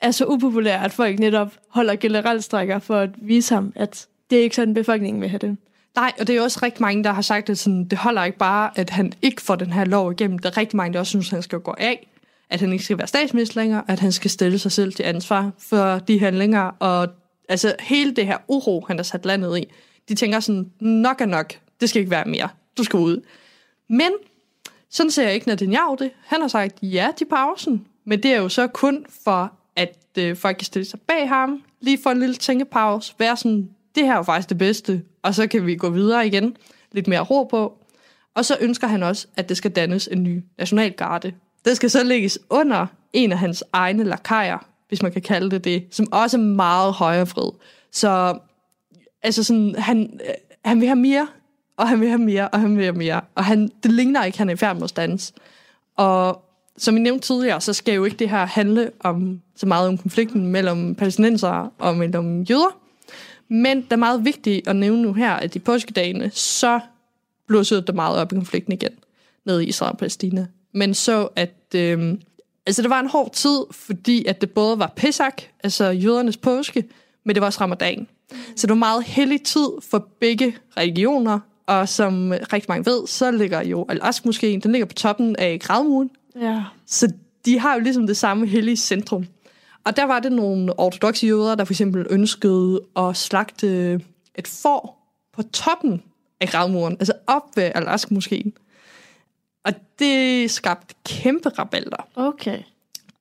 er så upopulære, at folk netop holder generalstrækker for at vise ham, at det er ikke sådan, befolkningen vil have det. Nej, og det er også rigtig mange, der har sagt, at sådan, det holder ikke bare, at han ikke får den her lov igennem. Der er rigtig mange, der også synes, at han skal gå af, at han ikke skal være statsminister længere, at han skal stille sig selv til ansvar for de handlinger, og altså hele det her uro, han har sat landet i, de tænker sådan, nok er nok, det skal ikke være mere, du skal ud. Men sådan ser jeg ikke Netanyahu det. Han har sagt ja til pausen, men det er jo så kun for, at øh, folk kan stille sig bag ham, lige få en lille tænkepause, være sådan, det her er jo faktisk det bedste, og så kan vi gå videre igen, lidt mere ro på. Og så ønsker han også, at det skal dannes en ny nationalgarde. Det skal så lægges under en af hans egne lakajer, hvis man kan kalde det det, som også er meget højrefred. Så altså sådan, han, øh, han vil have mere, og han vil have mere, og han vil have mere. Og han, det ligner ikke, at han er i færd med at stands. Og som jeg nævnte tidligere, så skal jo ikke det her handle om så meget om konflikten mellem palæstinensere og mellem jøder. Men det er meget vigtigt at nævne nu her, at i påskedagene, så blussede det meget op i konflikten igen, nede i Israel og Palæstina. Men så, at øh, altså, det var en hård tid, fordi at det både var Pesach, altså jødernes påske, men det var også ramadan. Så det var meget hellig tid for begge religioner, og som rigtig mange ved, så ligger jo Al-Aqsa-moskeen, den ligger på toppen af gravmuren, Ja. så de har jo ligesom det samme hellige centrum. Og der var det nogle ortodoxe jøder, der for eksempel ønskede at slagte et får på toppen af gravmuren, altså op ved al moskeen Og det skabte kæmpe rabalder. Okay.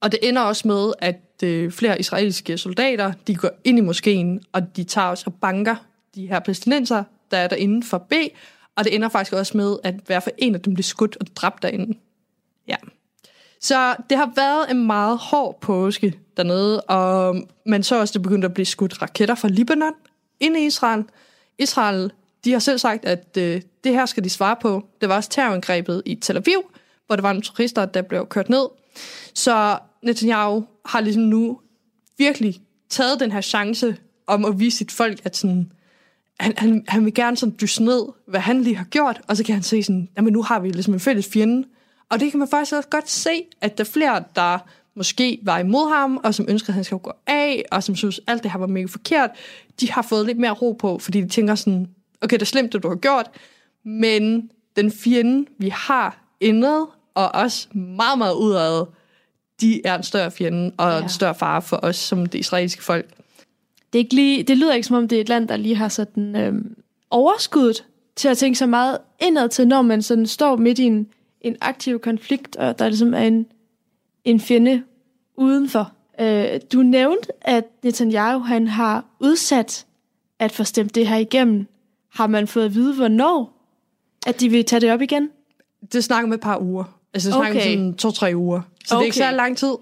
Og det ender også med, at øh, flere israelske soldater, de går ind i moskeen, og de tager også og banker de her palæstinenser, der er derinde for B, og det ender faktisk også med, at hver for en af dem bliver skudt og dræbt derinde. Ja. Så det har været en meget hård påske dernede, og øhm, man så også, det begyndte at blive skudt raketter fra Libanon ind i Israel. Israel, de har selv sagt, at øh, det her skal de svare på. Det var også terrorangrebet i Tel Aviv, hvor der var nogle turister, der blev kørt ned. Så Netanyahu har ligesom nu virkelig taget den her chance om at vise sit folk, at sådan, han, han, han vil gerne sådan dyse ned, hvad han lige har gjort, og så kan han se sådan, jamen nu har vi ligesom en fælles fjende. Og det kan man faktisk også godt se, at der er flere, der måske var imod ham, og som ønsker, at han skal gå af, og som synes, alt det her var mega forkert, de har fået lidt mere ro på, fordi de tænker sådan, okay, det er slemt, det du har gjort, men den fjende, vi har indad, og også meget, meget udad, de er en større fjende, og ja. en større fare for os som det israelske folk. Det, er ikke lige, det lyder ikke som om, det er et land, der lige har sådan øhm, overskuddet til at tænke så meget indad til, når man sådan står midt i en, en aktiv konflikt, og der ligesom er en, en fjende udenfor. Øh, du nævnte, at Netanyahu han har udsat at få stemt det her igennem. Har man fået at vide, hvornår at de vil tage det op igen? Det snakker med et par uger. Altså, det snakker Okay. sådan to-tre uger. Så okay. det er ikke så lang tid.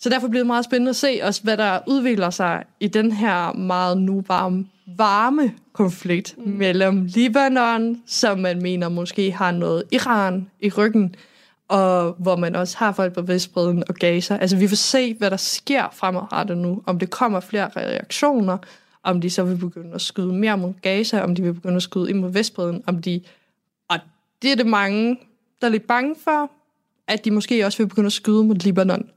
Så derfor bliver det meget spændende at se også, hvad der udvikler sig i den her meget nu varme, varme konflikt mm. mellem Libanon, som man mener måske har noget Iran i ryggen, og hvor man også har folk på Vestbreden og Gaza. Altså vi får se, hvad der sker fremadrettet nu. Om det kommer flere reaktioner, om de så vil begynde at skyde mere mod Gaza, om de vil begynde at skyde ind mod Vestbreden, om de... Og det er det mange, der er lidt bange for, at de måske også vil begynde at skyde mod Libanon.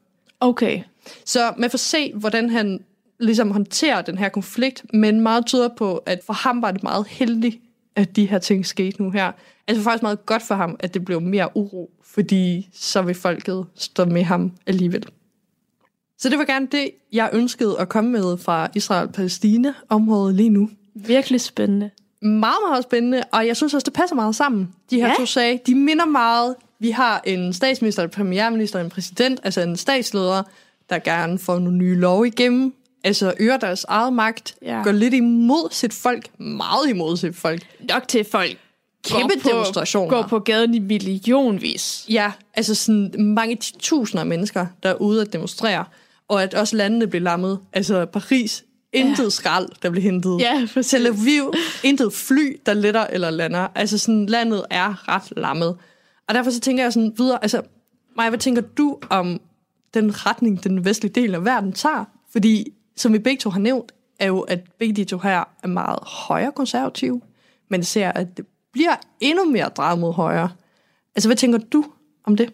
Okay. Så man får se, hvordan han ligesom håndterer den her konflikt, men meget tyder på, at for ham var det meget heldigt, at de her ting skete nu her. Altså faktisk meget godt for ham, at det blev mere uro, fordi så vil folket stå med ham alligevel. Så det var gerne det, jeg ønskede at komme med fra Israel-Palæstina-området lige nu. Virkelig spændende. Meget, meget spændende, og jeg synes også, det passer meget sammen. De her Ja. to sager, de minder meget. Vi har en statsminister, en premierminister, en præsident, altså en statsleder, der gerne får nogle nye love igennem, altså øger deres eget magt, Ja. går lidt imod sit folk, meget imod sit folk. Nok til folk Kæmpe går på, demonstrationer. går på gaden i millionvis. Ja, altså sådan mange tusinder af mennesker, der er ude at demonstrere, og at også landene bliver lammet. Altså Paris, intet ja. skrald, der bliver hentet. Ja, præcis. Tel Aviv, intet fly, der letter eller lander. Altså sådan, landet er ret lammet. Og derfor så tænker jeg sådan videre, altså, Maja, hvad tænker du om den retning, den vestlige del af verden tager? Fordi, som vi begge to har nævnt, er jo, at begge de to her er meget højre konservative, men ser, at det bliver endnu mere drejet mod højre. Altså, hvad tænker du om det?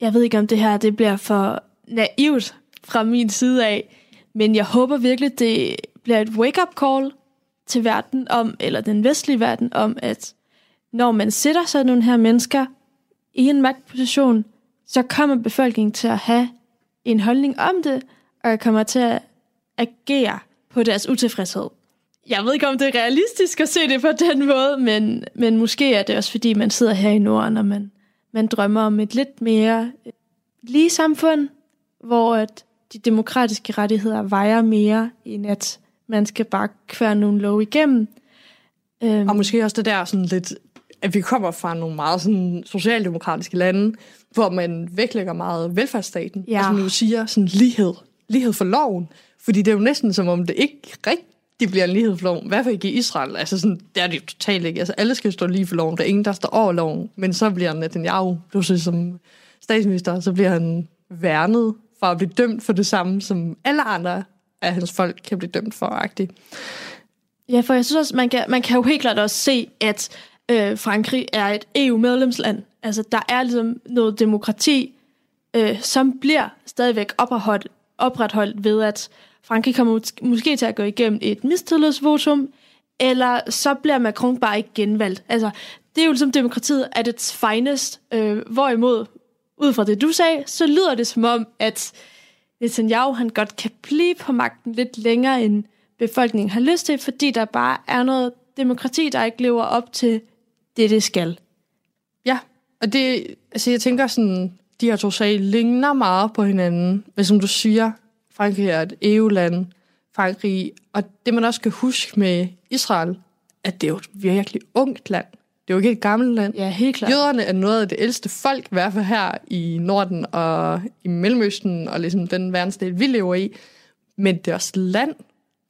Jeg ved ikke, om det her det bliver for naivt fra min side af, men jeg håber virkelig, det bliver et wake-up call til verden om, eller den vestlige verden om, at når man sætter sådan nogle her mennesker i en magtposition, så kommer befolkningen til at have en holdning om det, og kommer til at agere på deres utilfredshed. Jeg ved ikke, om det er realistisk at se det på den måde, men, men måske er det også, fordi man sidder her i Norden, og man, man drømmer om et lidt mere øh, lige samfund, hvor at de demokratiske rettigheder vejer mere, end at man skal bare kvære nogle lov igennem. Øhm, Og måske også det der sådan lidt, at vi kommer fra nogle meget sådan socialdemokratiske lande, hvor man vægtlægger meget velfærdsstaten. Ja. Og som jo siger sådan lighed. Lighed for loven. Fordi det er jo næsten som om det ikke rigtig bliver en lighed for loven. I hvert fald ikke i Israel. Altså sådan, det er det jo totalt ikke. Altså alle skal stå lige for loven. Der er ingen, der står over loven. Men så bliver Netanyahu pludselig som statsminister, så bliver han værnet for at blive dømt for det samme, som alle andre af hans folk kan blive dømt for. -agtigt. Ja, for jeg synes også, man kan, man kan jo helt klart også se, at øh, Frankrig er et EU-medlemsland. Altså, der er ligesom noget demokrati, øh, som bliver stadigvæk opretholdt, opretholdt ved, at Frankrig kommer mås- måske til at gå igennem et mistillidsvotum, eller så bliver Macron bare ikke genvalgt. Altså, det er jo ligesom demokratiet at its finest. Øh, hvorimod, ud fra det du sagde, så lyder det som om, at Netanyahu han godt kan blive på magten lidt længere, end befolkningen har lyst til, fordi der bare er noget demokrati, der ikke lever op til det, det skal. Ja, og det, altså jeg tænker sådan, de her to sager ligner meget på hinanden. Men som du siger, Frankrig er et EU-land, Frankrig, og det man også skal huske med Israel, at det er jo et virkelig ungt land. Det er jo ikke et gammelt land. Ja, helt klart. Jøderne er noget af det ældste folk, i hvert fald her i Norden og i Mellemøsten, og ligesom den verdensdel, vi lever i. Men det også land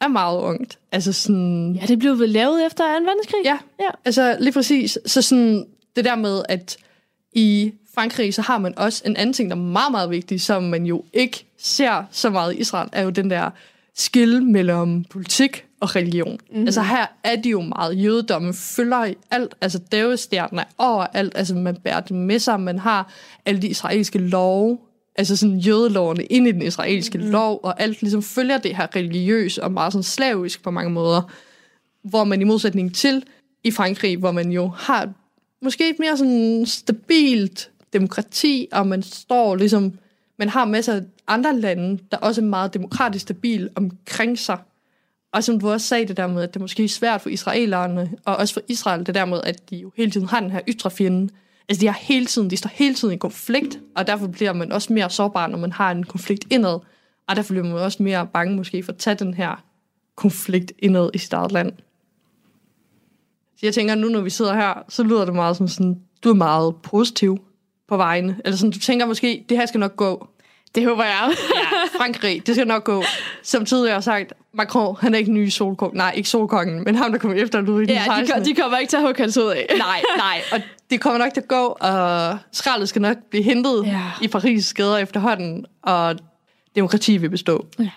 er meget ungt. Altså sådan, Ja, det blev vel lavet efter 2. verdenskrig? Ja, Ja. altså lige præcis. Så sådan det der med, at i Frankrig, så har man også en anden ting, der er meget, meget vigtig, som man jo ikke ser så meget i Israel, er jo den der skille mellem politik og religion. Mhm. Mm-hmm. Altså her er de jo meget jødedommen følger i alt. Altså dævestjernen er overalt. Altså man bærer det med sig. Man har alle de israelske love, altså sådan jødelovene ind i den israelske mm. lov, og alt ligesom følger det her religiøs og meget sådan slavisk på mange måder hvor man i modsætning til i Frankrig, hvor man jo har måske et mere sådan stabilt demokrati, og man står ligesom, man har masser af andre lande, der også er meget demokratisk stabil omkring sig. Og som du også sagde det der med, at det måske er svært for israelerne, og også for Israel, det der med, at de jo hele tiden har den her ytre fjende. Altså de, har hele tiden, de står hele tiden i konflikt, og derfor bliver man også mere sårbar, når man har en konflikt indad. Og derfor bliver man også mere bange måske for at tage den her konflikt indad i sit eget land. Så jeg tænker, nu når vi sidder her, så lyder det meget som sådan, du er meget positiv på vegne. Eller sådan, du tænker måske, det her skal nok gå. Det håber jeg. Ja, Frankrig, det skal nok gå. Samtidig har jeg sagt, Macron, han er ikke ny solkongen. Nej, ikke solkongen, men ham, der kommer efter Louis ja, de, kom- de kommer ikke til at hugge hans ud af. Nej, nej, og det kommer nok til at gå, og skraldet skal nok blive hentet Ja. i Paris' gader efterhånden, og demokrati vil bestå. Ja.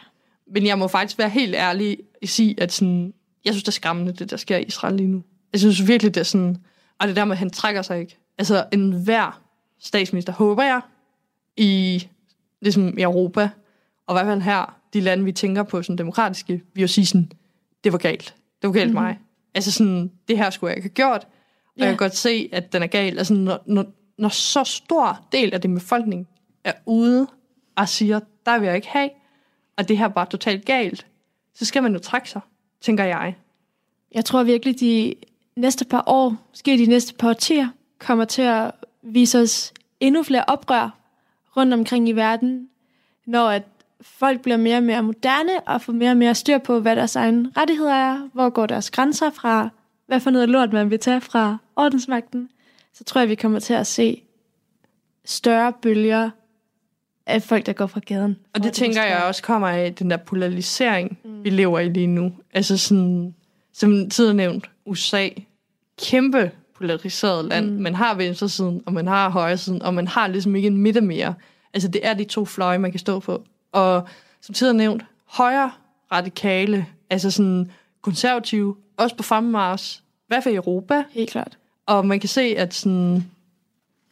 Men jeg må faktisk være helt ærlig og sige, at sådan, jeg synes, det er skræmmende, det der sker i Israel lige nu. Jeg synes virkelig, det er sådan, og det der med, at han trækker sig ikke. Altså, en hver statsminister, håber jeg, i, ligesom i Europa, og i hvert fald her, de lande, vi tænker på som demokratiske, vi jo sige sådan, det var galt. Det var galt mm-hmm. mig. Altså sådan, det her skulle jeg ikke have gjort. Og Ja. jeg kan godt se, at den er gal. Altså, når, når, når så stor del af din befolkning er ude og siger, der vil jeg ikke have, og det her er bare totalt galt, så skal man jo trække sig, tænker jeg. Jeg tror virkelig, de næste par år, måske de næste par årtier, kommer til at vise os endnu flere oprør rundt omkring i verden, når at folk bliver mere og mere moderne og får mere og mere styr på, hvad deres egne rettigheder er, hvor går deres grænser fra, hvad for noget lort man vil tage fra ordensmagten, så tror jeg, vi kommer til at se større bølger af folk, der går fra gaden. Og det tænker jeg også kommer af den der polarisering, mm. vi lever i lige nu. Altså sådan, som tidligere nævnt, USA, kæmpe polariseret land. Mm. Man har venstresiden, og man har højresiden, og man har ligesom ikke en midte mere. Altså det er de to fløje, man kan stå på. Og som tidligere nævnt, højre radikale, altså sådan konservative, også på fremmars, i hvert fald i Europa. Helt klart. Og man kan se, at sådan,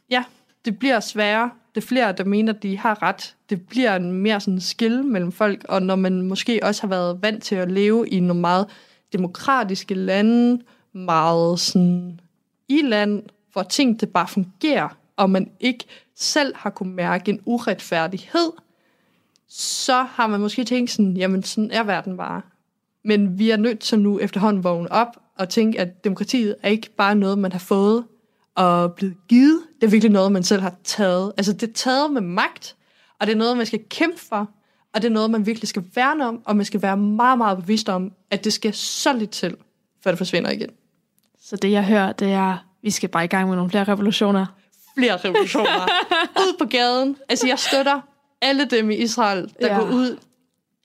ja, det bliver sværere. Det er flere, der mener, at de har ret. Det bliver en mere sådan skil mellem folk, og når man måske også har været vant til at leve i nogle meget demokratiske lande, meget sådan i land, hvor ting det bare fungerer, og man ikke selv har kunne mærke en uretfærdighed, så har man måske tænkt sådan, jamen sådan er verden bare. Men vi er nødt til nu efterhånden vågne op og tænke, at demokratiet er ikke bare noget, man har fået og blevet givet. Det er virkelig noget, man selv har taget. Altså det er taget med magt, og det er noget, man skal kæmpe for, og det er noget, man virkelig skal værne om, og man skal være meget, meget bevidst om, at det skal så lidt til, før det forsvinder igen. Så det, jeg hører, det er, vi skal bare i gang med nogle flere revolutioner. Flere revolutioner. *laughs* ud på gaden. Altså jeg støtter alle dem i Israel, der Ja. går ud,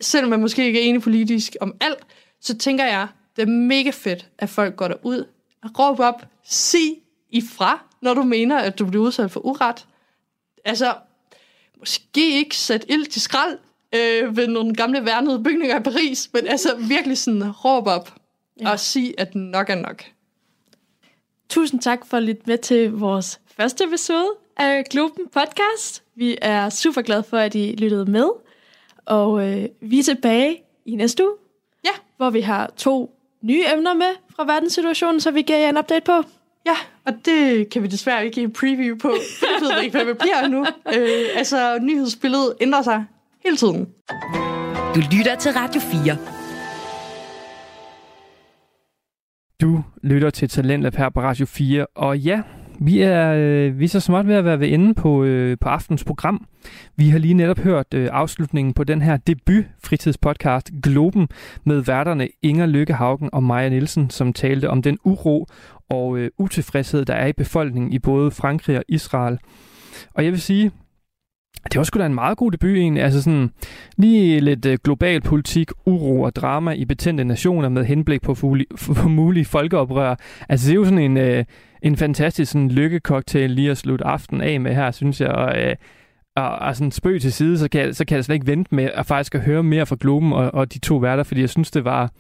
selvom man måske ikke er enig politisk om alt, så tænker jeg, det er mega fedt, at folk går derud og råber op, sig ifra, når du mener, at du bliver udsat for uret. Altså, måske ikke sætte ild til skrald øh, ved nogle gamle værnede bygninger i Paris, men altså virkelig sådan råb op Ja. og sige, at nok er nok. Tusind tak for at lytte med til vores første episode af Globen Podcast. Vi er super glade for, at I lyttede med. Og øh, vi er tilbage i næste uge, Ja. hvor vi har to nye emner med fra verdenssituationen, så vi giver jer en update på. Ja, og det kan vi desværre ikke give en preview på, for jeg ved ikke, hvad vi bliver nu. Øh, altså, nyhedsbilledet ændrer sig hele tiden. Du lytter til Radio 4. Du lytter til Talentlab her på Radio 4, og ja, vi er, øh, vi er så småt ved at være ved enden på, øh, på aftens program. Vi har lige netop hørt øh, afslutningen på den her debut fritidspodcast Globen med værterne Inger Lykke Haugen og Maja Nielsen, som talte om den uro og øh, utilfredshed, der er i befolkningen i både Frankrig og Israel. Og jeg vil sige, det var sgu da en meget god debut egentlig. Altså sådan lige lidt øh, global politik, uro og drama i betændte nationer med henblik på, fuli, *laughs* på mulige folkeoprør. Altså det er jo sådan en, øh, en fantastisk sådan, lykkecocktail lige at slutte aften af med her, synes jeg. Og, øh, og, og sådan spøg til side, så kan, jeg, så kan jeg slet ikke vente med at faktisk at høre mere fra Globen og, og de to værter, fordi jeg synes, det var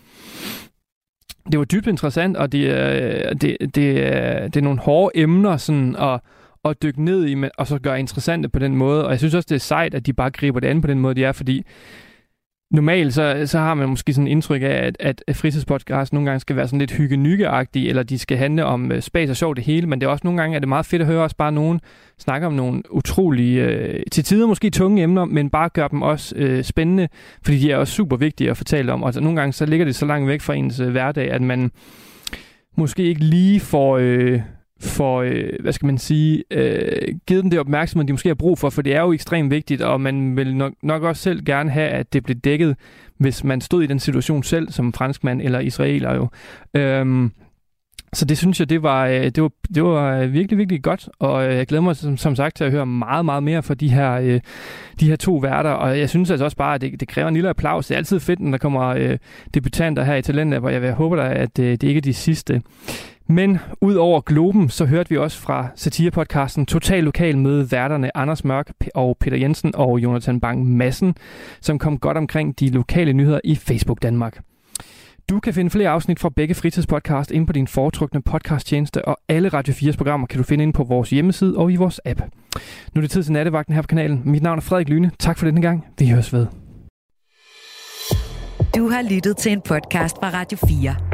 det var dybt interessant, og det, øh, det, det, er- det er nogle hårde emner sådan, og, at dykke ned i, og så gøre interessante på den måde. Og jeg synes også, det er sejt, at de bare griber det an på den måde, de er, fordi normalt så, så har man måske sådan indtryk af, at, at, fritidspodcast nogle gange skal være sådan lidt hygge eller de skal handle om uh, spas og sjov det hele, men det er også nogle gange, at det er meget fedt at høre også bare nogen snakke om nogle utrolige, øh, til tider måske tunge emner, men bare gør dem også øh, spændende, fordi de er også super vigtige at fortælle om. Og altså, nogle gange så ligger det så langt væk fra ens øh, hverdag, at man måske ikke lige får, øh, får, øh, hvad skal man sige, øh, givet dem det opmærksomhed, de måske har brug for, for det er jo ekstremt vigtigt, og man vil nok, nok også selv gerne have, at det bliver dækket, hvis man stod i den situation selv, som franskmand eller israeler jo. Øhm, så det synes jeg, det var, øh, det var, det var øh, virkelig, virkelig godt, og øh, jeg glæder mig som, som sagt til at høre meget, meget mere fra de her, de her to værter, og jeg synes altså også bare, at det, det kræver en lille applaus. Det er altid fedt, når der kommer debutanter her i Talentet, og jeg håber da, at det ikke er de sidste. Men ud over Globen, så hørte vi også fra satirepodcasten Total Lokal med værterne Anders Mørk og Peter Jensen og Jonathan Bang Madsen, som kom godt omkring de lokale nyheder i Facebook Danmark. Du kan finde flere afsnit fra begge fritidspodcast inde på din foretrukne podcasttjeneste, og alle Radio 4's programmer kan du finde inde på vores hjemmeside og i vores app. Nu er det tid til nattevagten her på kanalen. Mit navn er Frederik Lyne. Tak for denne gang. Vi høres ved. Du har lyttet til en podcast fra Radio 4.